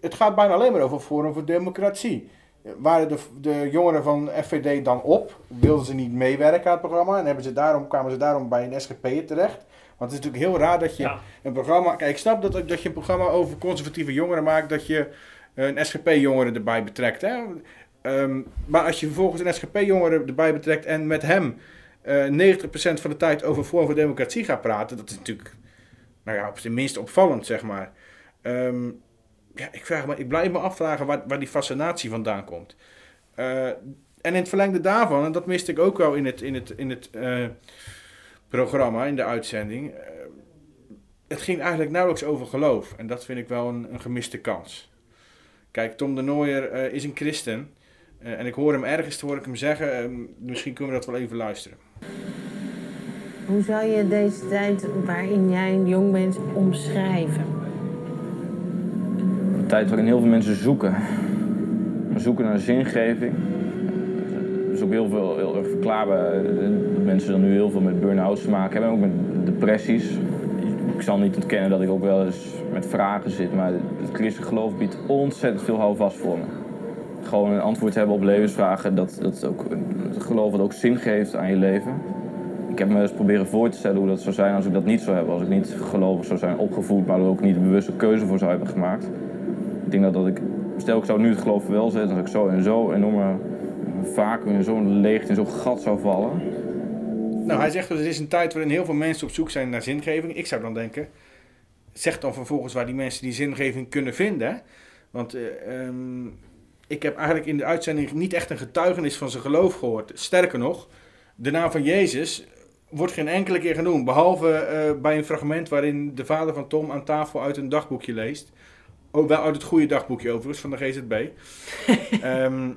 het gaat bijna alleen maar over Forum voor Democratie. Eh, Waren de, de jongeren van FVD dan op? Wilden ze niet meewerken aan het programma? En hebben ze daarom, kwamen ze daarom bij een SGP terecht? Want het is natuurlijk heel raar dat je Ja. een programma... Kijk, ik snap dat, dat je een programma over conservatieve jongeren maakt... dat je een SGP-jongere erbij betrekt. Hè? Ehm, maar als je vervolgens een SGP-jongere erbij betrekt... en met hem eh 90% van de tijd over Forum voor Democratie gaat praten... dat is natuurlijk, nou ja, op zijn minst opvallend, zeg maar. Ehm, ja, ik, vraag me, ik blijf me afvragen waar, waar die fascinatie vandaan komt. Eh, en in het verlengde daarvan, en dat miste ik ook wel in het, in het, in het eh, programma, in de uitzending. eh, het ging eigenlijk nauwelijks over geloof. En dat vind ik wel een, een gemiste kans. Kijk, Tom de Nooier eh, is een christen. Eh, en ik hoor hem ergens, hoor ik hem zeggen. eh, misschien kunnen we dat wel even luisteren. Hoe zou je deze tijd waarin jij jong bent omschrijven? Een tijd waarin heel veel mensen zoeken. Zoeken naar zingeving. Dat is ook heel veel heel erg verklaarbaar. eh, Dat mensen dan nu heel veel met burn-outs te maken hebben. Ook met depressies. Ik zal niet ontkennen dat ik ook wel eens met vragen zit. Maar het christelijk geloof biedt ontzettend veel houvast voor me. Gewoon een antwoord hebben op levensvragen. Dat, dat ook, het geloof dat ook zin geeft aan je leven. Ik heb me eens proberen voor te stellen hoe dat zou zijn als ik dat niet zou hebben. Als ik niet gelovig zou zijn opgevoed, maar er ook niet een bewuste keuze voor zou hebben gemaakt. Ik denk dat, dat ik, stel ik zou nu het geloof wel zetten, dat ik zo en zo enorme vacuüm, in zo'n leegte, in zo'n gat zou vallen. Nou, hij zegt dus, het is een tijd waarin heel veel mensen op zoek zijn naar zingeving. Ik zou dan denken, zeg dan vervolgens waar die mensen die zingeving kunnen vinden. Want eh, ehm, ik heb eigenlijk in de uitzending niet echt een getuigenis van zijn geloof gehoord. Sterker nog, de naam van Jezus wordt geen enkele keer genoemd. Behalve eh, bij een fragment waarin de vader van Tom aan tafel uit een dagboekje leest. Oh, wel uit het goede dagboekje overigens, van de GZB. Ehm,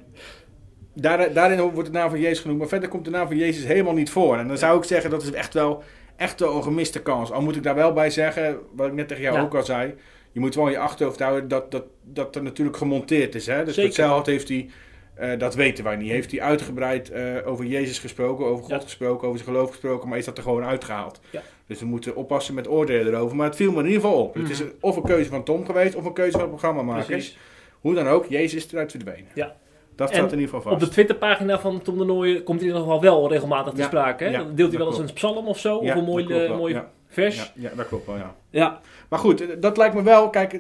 daar, daarin wordt de naam van Jezus genoemd, maar verder komt de naam van Jezus helemaal niet voor. En dan zou ik zeggen, dat is echt wel, echt wel een gemiste kans. Al moet ik daar wel bij zeggen, wat ik net tegen jou Ja. ook al zei. Je moet wel in je achterhoofd houden dat, dat, dat er natuurlijk gemonteerd is. Hè? Dus Zeker. hetzelfde heeft hij, eh, dat weten wij niet, heeft hij uitgebreid eh, over Jezus gesproken, over God Ja. gesproken, over zijn geloof gesproken, maar is dat er gewoon uitgehaald. Ja. Dus we moeten oppassen met oordelen erover. Maar het viel me in ieder geval op. Het is een- of een keuze van Tom geweest, of een keuze van het programmamakers. Hoe dan ook, Jezus is eruit verdwenen. Ja. Dat En staat in ieder geval Op vast. de Twitterpagina van Tom de Nooijen komt hij nog wel, wel regelmatig te sprake. Hè? Dan deelt hij wel eens een psalm of zo, of een mooi, eh, mooi vers. Ja, ja, dat klopt wel, ja. Ja. Maar goed, eh, dat lijkt me wel, kijk,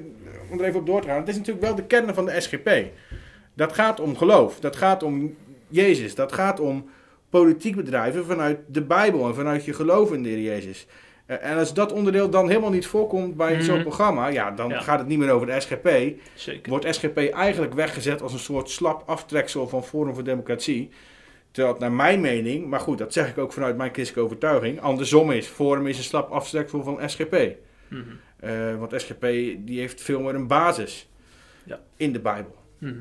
om er even op door te gaan. Het is natuurlijk wel de kern van de SGP. Dat gaat om geloof. Dat gaat om Jezus. Dat gaat om politiek bedrijven vanuit de Bijbel en vanuit je geloof in de Heer Jezus. Eh, En als dat onderdeel dan helemaal niet voorkomt bij Mhm. zo'n programma, ja, dan Ja. gaat het niet meer over de SGP. Zeker. Wordt SGP eigenlijk weggezet als een soort slap aftreksel van Forum voor Democratie. Terwijl het naar mijn mening, maar goed, dat zeg ik ook vanuit mijn christelijke overtuiging, andersom is. Forum is een slap aftreksel van SGP. Mhm. Eh, want SGP die heeft veel meer een basis Ja. in de Bijbel. Mhm.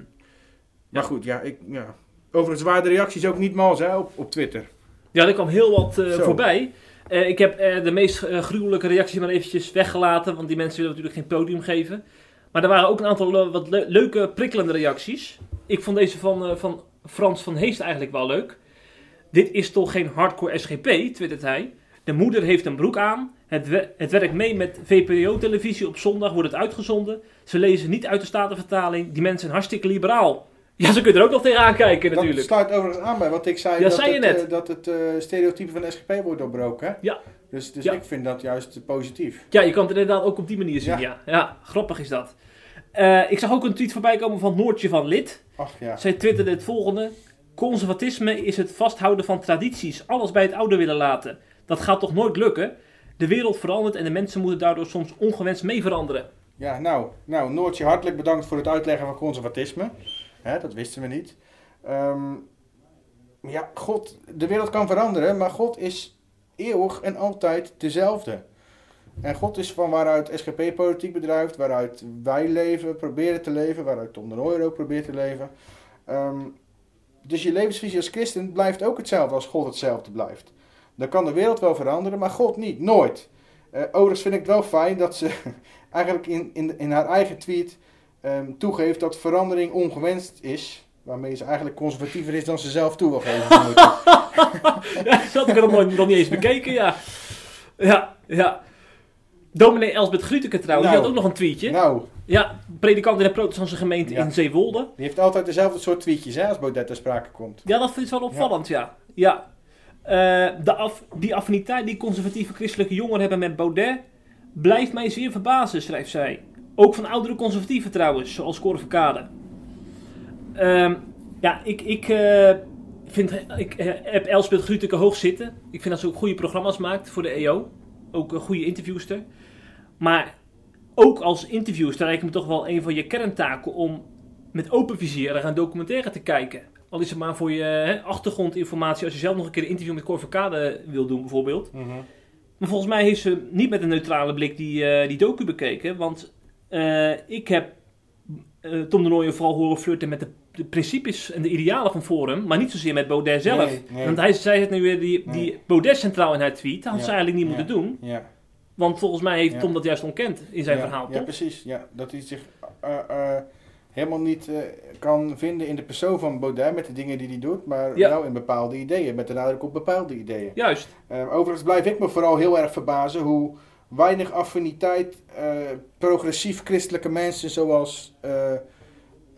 Maar goed, ja, ik, ja. Overigens waren de reacties ook niet mals hè, op, op Twitter. Ja, er kwam heel wat eh, voorbij. Eh, ik heb eh, de meest eh, gruwelijke reacties maar eventjes weggelaten, want die mensen willen natuurlijk geen podium geven. Maar er waren ook een aantal wat le- leuke, prikkelende reacties. Ik vond deze van, van Frans van Heest eigenlijk wel leuk. Dit is toch geen hardcore SGP, twittert hij. De moeder heeft een broek aan. Het, het werkt mee met VPRO-televisie. Op zondag wordt het uitgezonden. Ze lezen niet uit de Statenvertaling. Die mensen zijn hartstikke liberaal. Ja, ze kunnen er ook nog tegenaan kijken Dat natuurlijk. sluit overigens aan bij wat ik zei. Ja, dat, zei het, net. eh, dat het eh, stereotype van de SGP wordt doorbroken. Hè? Ja. Dus, dus Ja. ik vind dat juist positief. Ja, je kan het inderdaad ook op die manier zien. Ja. Ja, ja. grappig is dat. Eh, ik zag ook een tweet voorbij komen van Noortje van Lid. Ach ja. Zij twitterde het volgende. Conservatisme is het vasthouden van tradities, alles bij het oude willen laten. Dat gaat toch nooit lukken? De wereld verandert en de mensen moeten daardoor soms ongewenst mee veranderen. Ja, nou, nou, Noortje, hartelijk bedankt voor het uitleggen van conservatisme. Hè, dat wisten we niet. Ehm, ja, God, de wereld kan veranderen, maar God is eeuwig en altijd dezelfde. En God is van waaruit SGP politiek bedrijft, waaruit wij leven, proberen te leven, waaruit Tom de Nooijer ook probeert te leven. Ehm, dus je levensvisie als christen blijft ook hetzelfde als God hetzelfde blijft. Dan kan de wereld wel veranderen, maar God niet, nooit. Eh, overigens vind ik het wel fijn dat ze eigenlijk in, in, in haar eigen tweet ehm, toegeeft dat verandering ongewenst is. Waarmee ze eigenlijk conservatiever is dan ze zelf toe wil geven. Ja, dat had ik nog, nooit- nog niet eens bekeken, ja. Ja, ja. Dominee Elsbeth Grütke trouwens, die Nou. had ook nog een tweetje. nou, Ja, predikant in de protestantse gemeente Ja. in Zeewolde. die heeft altijd dezelfde soort tweetjes hè, als Baudet ter sprake komt. Ja, dat is wel opvallend, ja. ja. Eh, de af, die affiniteit die conservatieve christelijke jongeren hebben met Baudet blijft mij zeer verbazen, schrijft zij. Ook van oudere conservatieven trouwens, zoals Cor Verkade. Ehm, ja, ik, ik, eh, vind, ik eh, heb Elspeth Grütke hoog zitten. Ik vind dat ze ook goede programma's maakt voor de EO. Ook een goede interviewster. Maar ook als interviewster lijkt me toch wel een van je kerntaken om met open vizier naar een documentaire te kijken. Al is het maar voor je hè, achtergrondinformatie als je zelf nog een keer een interview met Cor Verkade wil doen bijvoorbeeld. Maar volgens mij heeft ze niet met een neutrale blik die, eh, die docu bekeken. Want eh, ik heb eh, Tom de Nooijen vooral horen flirten met de, de principes en de idealen van Forum. Maar niet zozeer met Baudet zelf. Nee, nee. Want hij zei het nu weer, die, Nee. die Baudet centraal in haar tweet. Dat had Ja, ze eigenlijk niet ja. moeten doen. Ja, Want volgens mij heeft Ja. Tom dat juist ontkend in zijn ja, verhaal, Ja, toch? precies. Ja, dat hij zich eh, helemaal niet kan vinden in de persoon van Baudet met de dingen die hij doet. Maar Ja. wel in bepaalde ideeën, met de nadruk op bepaalde ideeën. Juist. Overigens blijf ik me vooral heel erg verbazen hoe weinig affiniteit eh, progressief christelijke mensen zoals eh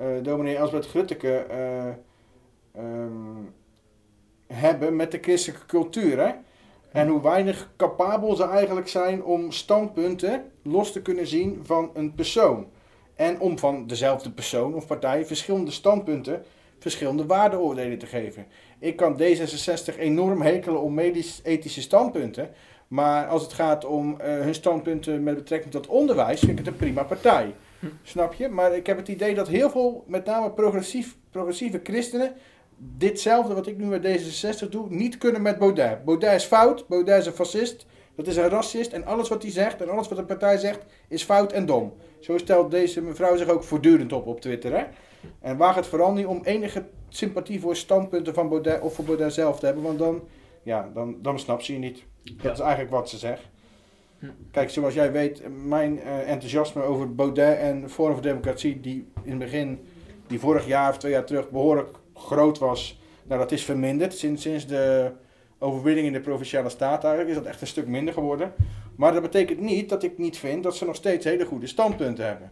eh dominee Elsbeth Grutteke eh, ehm, hebben met de christelijke cultuur. Hè? En hoe weinig capabel ze eigenlijk zijn om standpunten los te kunnen zien van een persoon. En om van dezelfde persoon of partij verschillende standpunten, verschillende waardeoordelen te geven. Ik kan D66 enorm hekelen om medisch-ethische standpunten. Maar als het gaat om eh, hun standpunten met betrekking tot onderwijs, vind ik het een prima partij. Snap je? Maar ik heb het idee dat heel veel, met name progressief, progressieve christenen, ditzelfde wat ik nu met D66 doe, niet kunnen met Baudet. Baudet is fout, Baudet is een fascist, dat is een racist en alles wat hij zegt en alles wat de partij zegt is fout en dom. Zo stelt deze mevrouw zich ook voortdurend op op Twitter. Hè? En waag het vooral niet om enige sympathie voor standpunten van Baudet of voor Baudet zelf te hebben, want dan, ja, dan, dan snapt ze je niet. Dat is eigenlijk wat ze zegt. Hm. Kijk, zoals jij weet, mijn eh, enthousiasme over Baudet en Forum voor Democratie, die in het begin, die vorig jaar of twee jaar terug behoorlijk groot was, nou dat is verminderd. Sinds, sinds de overwinning in de Provinciale Staat eigenlijk is dat echt een stuk minder geworden. Maar dat betekent niet dat ik niet vind dat ze nog steeds hele goede standpunten hebben.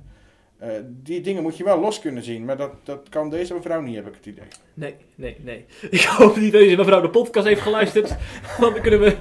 Eh, die dingen moet je wel los kunnen zien, maar dat, dat kan deze mevrouw niet, heb ik het idee. Nee, nee, nee. Ik hoop niet dat deze mevrouw de podcast heeft geluisterd. Want dan kunnen we...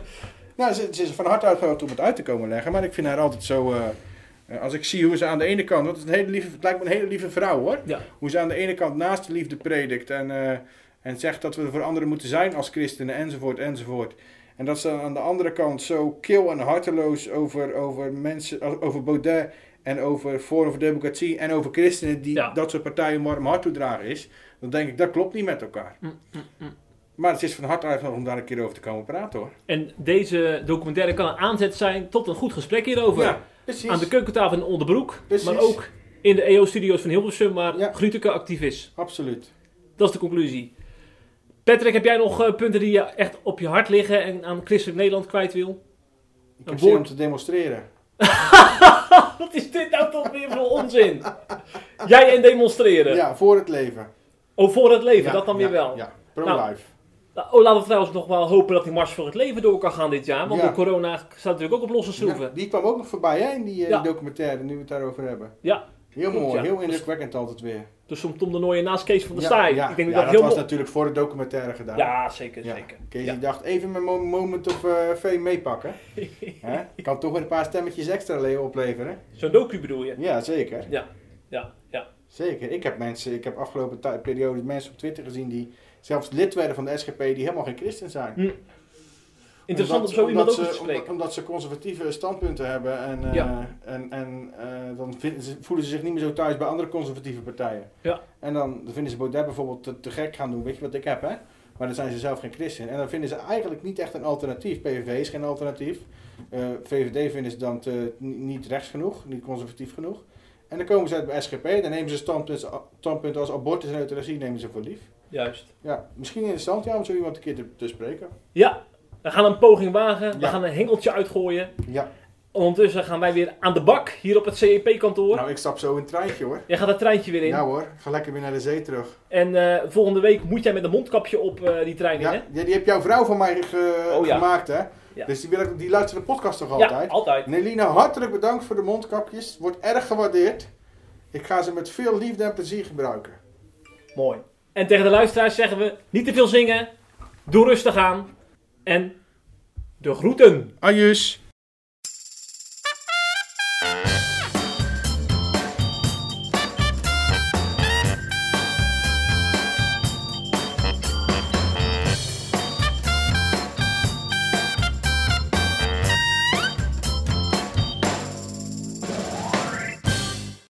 Nou, ze, ze is van harte uitgenodigd om het uit te komen leggen, maar ik vind haar altijd zo... eh, als ik zie hoe ze aan de ene kant, want het, is een hele lieve, het lijkt me een hele lieve vrouw hoor. Ja. Hoe ze aan de ene kant naast de liefde predikt en, eh, en zegt dat we er voor anderen moeten zijn als christenen enzovoort enzovoort. En dat ze aan de andere kant zo kil en harteloos over, over mensen, over Baudet en over Forum voor Democratie en over christenen die Ja. dat soort partijen een warm hart toedragen is. Dan denk ik, dat klopt niet met elkaar. Mm, mm, mm. Maar het is van harte uitgenodigd om daar een keer over te komen praten hoor. En deze documentaire kan een aanzet zijn tot een goed gesprek hierover. Ja, Precies. aan de keukentafel in onderbroek. Precies. Maar ook in de EO-studio's van Hilversum, waar Ja. Gruteke actief is. Absoluut. Dat is de conclusie. Patrick, heb jij nog eh, punten die je echt op je hart liggen en aan Christelijk Nederland kwijt wil? Ik Een heb zin om te demonstreren. Wat is dit nou toch weer voor onzin? Jij en demonstreren. Ja, voor het leven. Oh, voor het leven, Ja, dat dan ja, weer wel. Ja, pro-life. Nou, Oh, laten we trouwens nog wel hopen dat die Mars voor het leven door kan gaan dit jaar. Want Ja. door corona staat natuurlijk ook op losse schroeven. Ja, die kwam ook nog voorbij hè, in die, eh, Ja. documentaire, nu we het daarover hebben. Ja. Heel mooi, ja. heel indrukwekkend altijd weer. Dus om Tom de Nooijen naast Kees van der Ja, Staaij. ja. Ik denk dat dat was natuurlijk voor de documentaire gedaan. Ja, zeker, zeker. Kees die dacht even mijn mo- moment of eh fame meepakken. Kan toch weer een paar stemmetjes extra le- opleveren. Zo'n docu bedoel je? Ja, zeker. Ja, ja, ja. Zeker. Ik heb mensen, ik heb afgelopen periode mensen op Twitter gezien die zelfs lid werden van de SGP die helemaal geen christen zijn. Hm. Interessant Omdat- om zo iemand ook te spreken. Omdat, omdat ze conservatieve standpunten hebben en, eh, Ja. en, en eh, dan vinden ze, voelen ze zich niet meer zo thuis bij andere conservatieve partijen. Ja. En dan vinden ze Baudet bijvoorbeeld te, te gek gaan doen, weet je wat ik heb hè? Maar dan zijn ze zelf geen christen. En dan vinden ze eigenlijk niet echt een alternatief. PVV is geen alternatief. Eh, VVD vinden ze dan te, ni- niet rechts genoeg, niet conservatief genoeg. En dan komen ze uit bij SGP, dan nemen ze standpunten standpunt als abortus en euthanasie nemen ze voor lief. Juist. Ja, misschien interessant ja, om zo iemand een keer te, te spreken. Ja, we gaan een poging wagen. We Ja. gaan een hengeltje uitgooien. Ja, Ondertussen gaan wij weer aan de bak hier op het CEP-kantoor. nou ik stap zo in het treintje hoor. Jij gaat het treintje weer in. Ja hoor, ik ga lekker weer naar de zee terug. En eh, volgende week moet jij met een mondkapje op eh, die trein in, Ja, hè? ja, die heb jouw vrouw van mij ge- Oh, ja. gemaakt hè. Ja. Dus die, wil, ik- die luistert de podcast toch Ja, altijd? altijd. Nelina, hartelijk bedankt voor de mondkapjes. Wordt erg gewaardeerd. Ik ga ze met veel liefde en plezier gebruiken. Mooi. En tegen de luisteraars zeggen we, niet te veel zingen. Doe rustig aan. En de groeten. Ajus.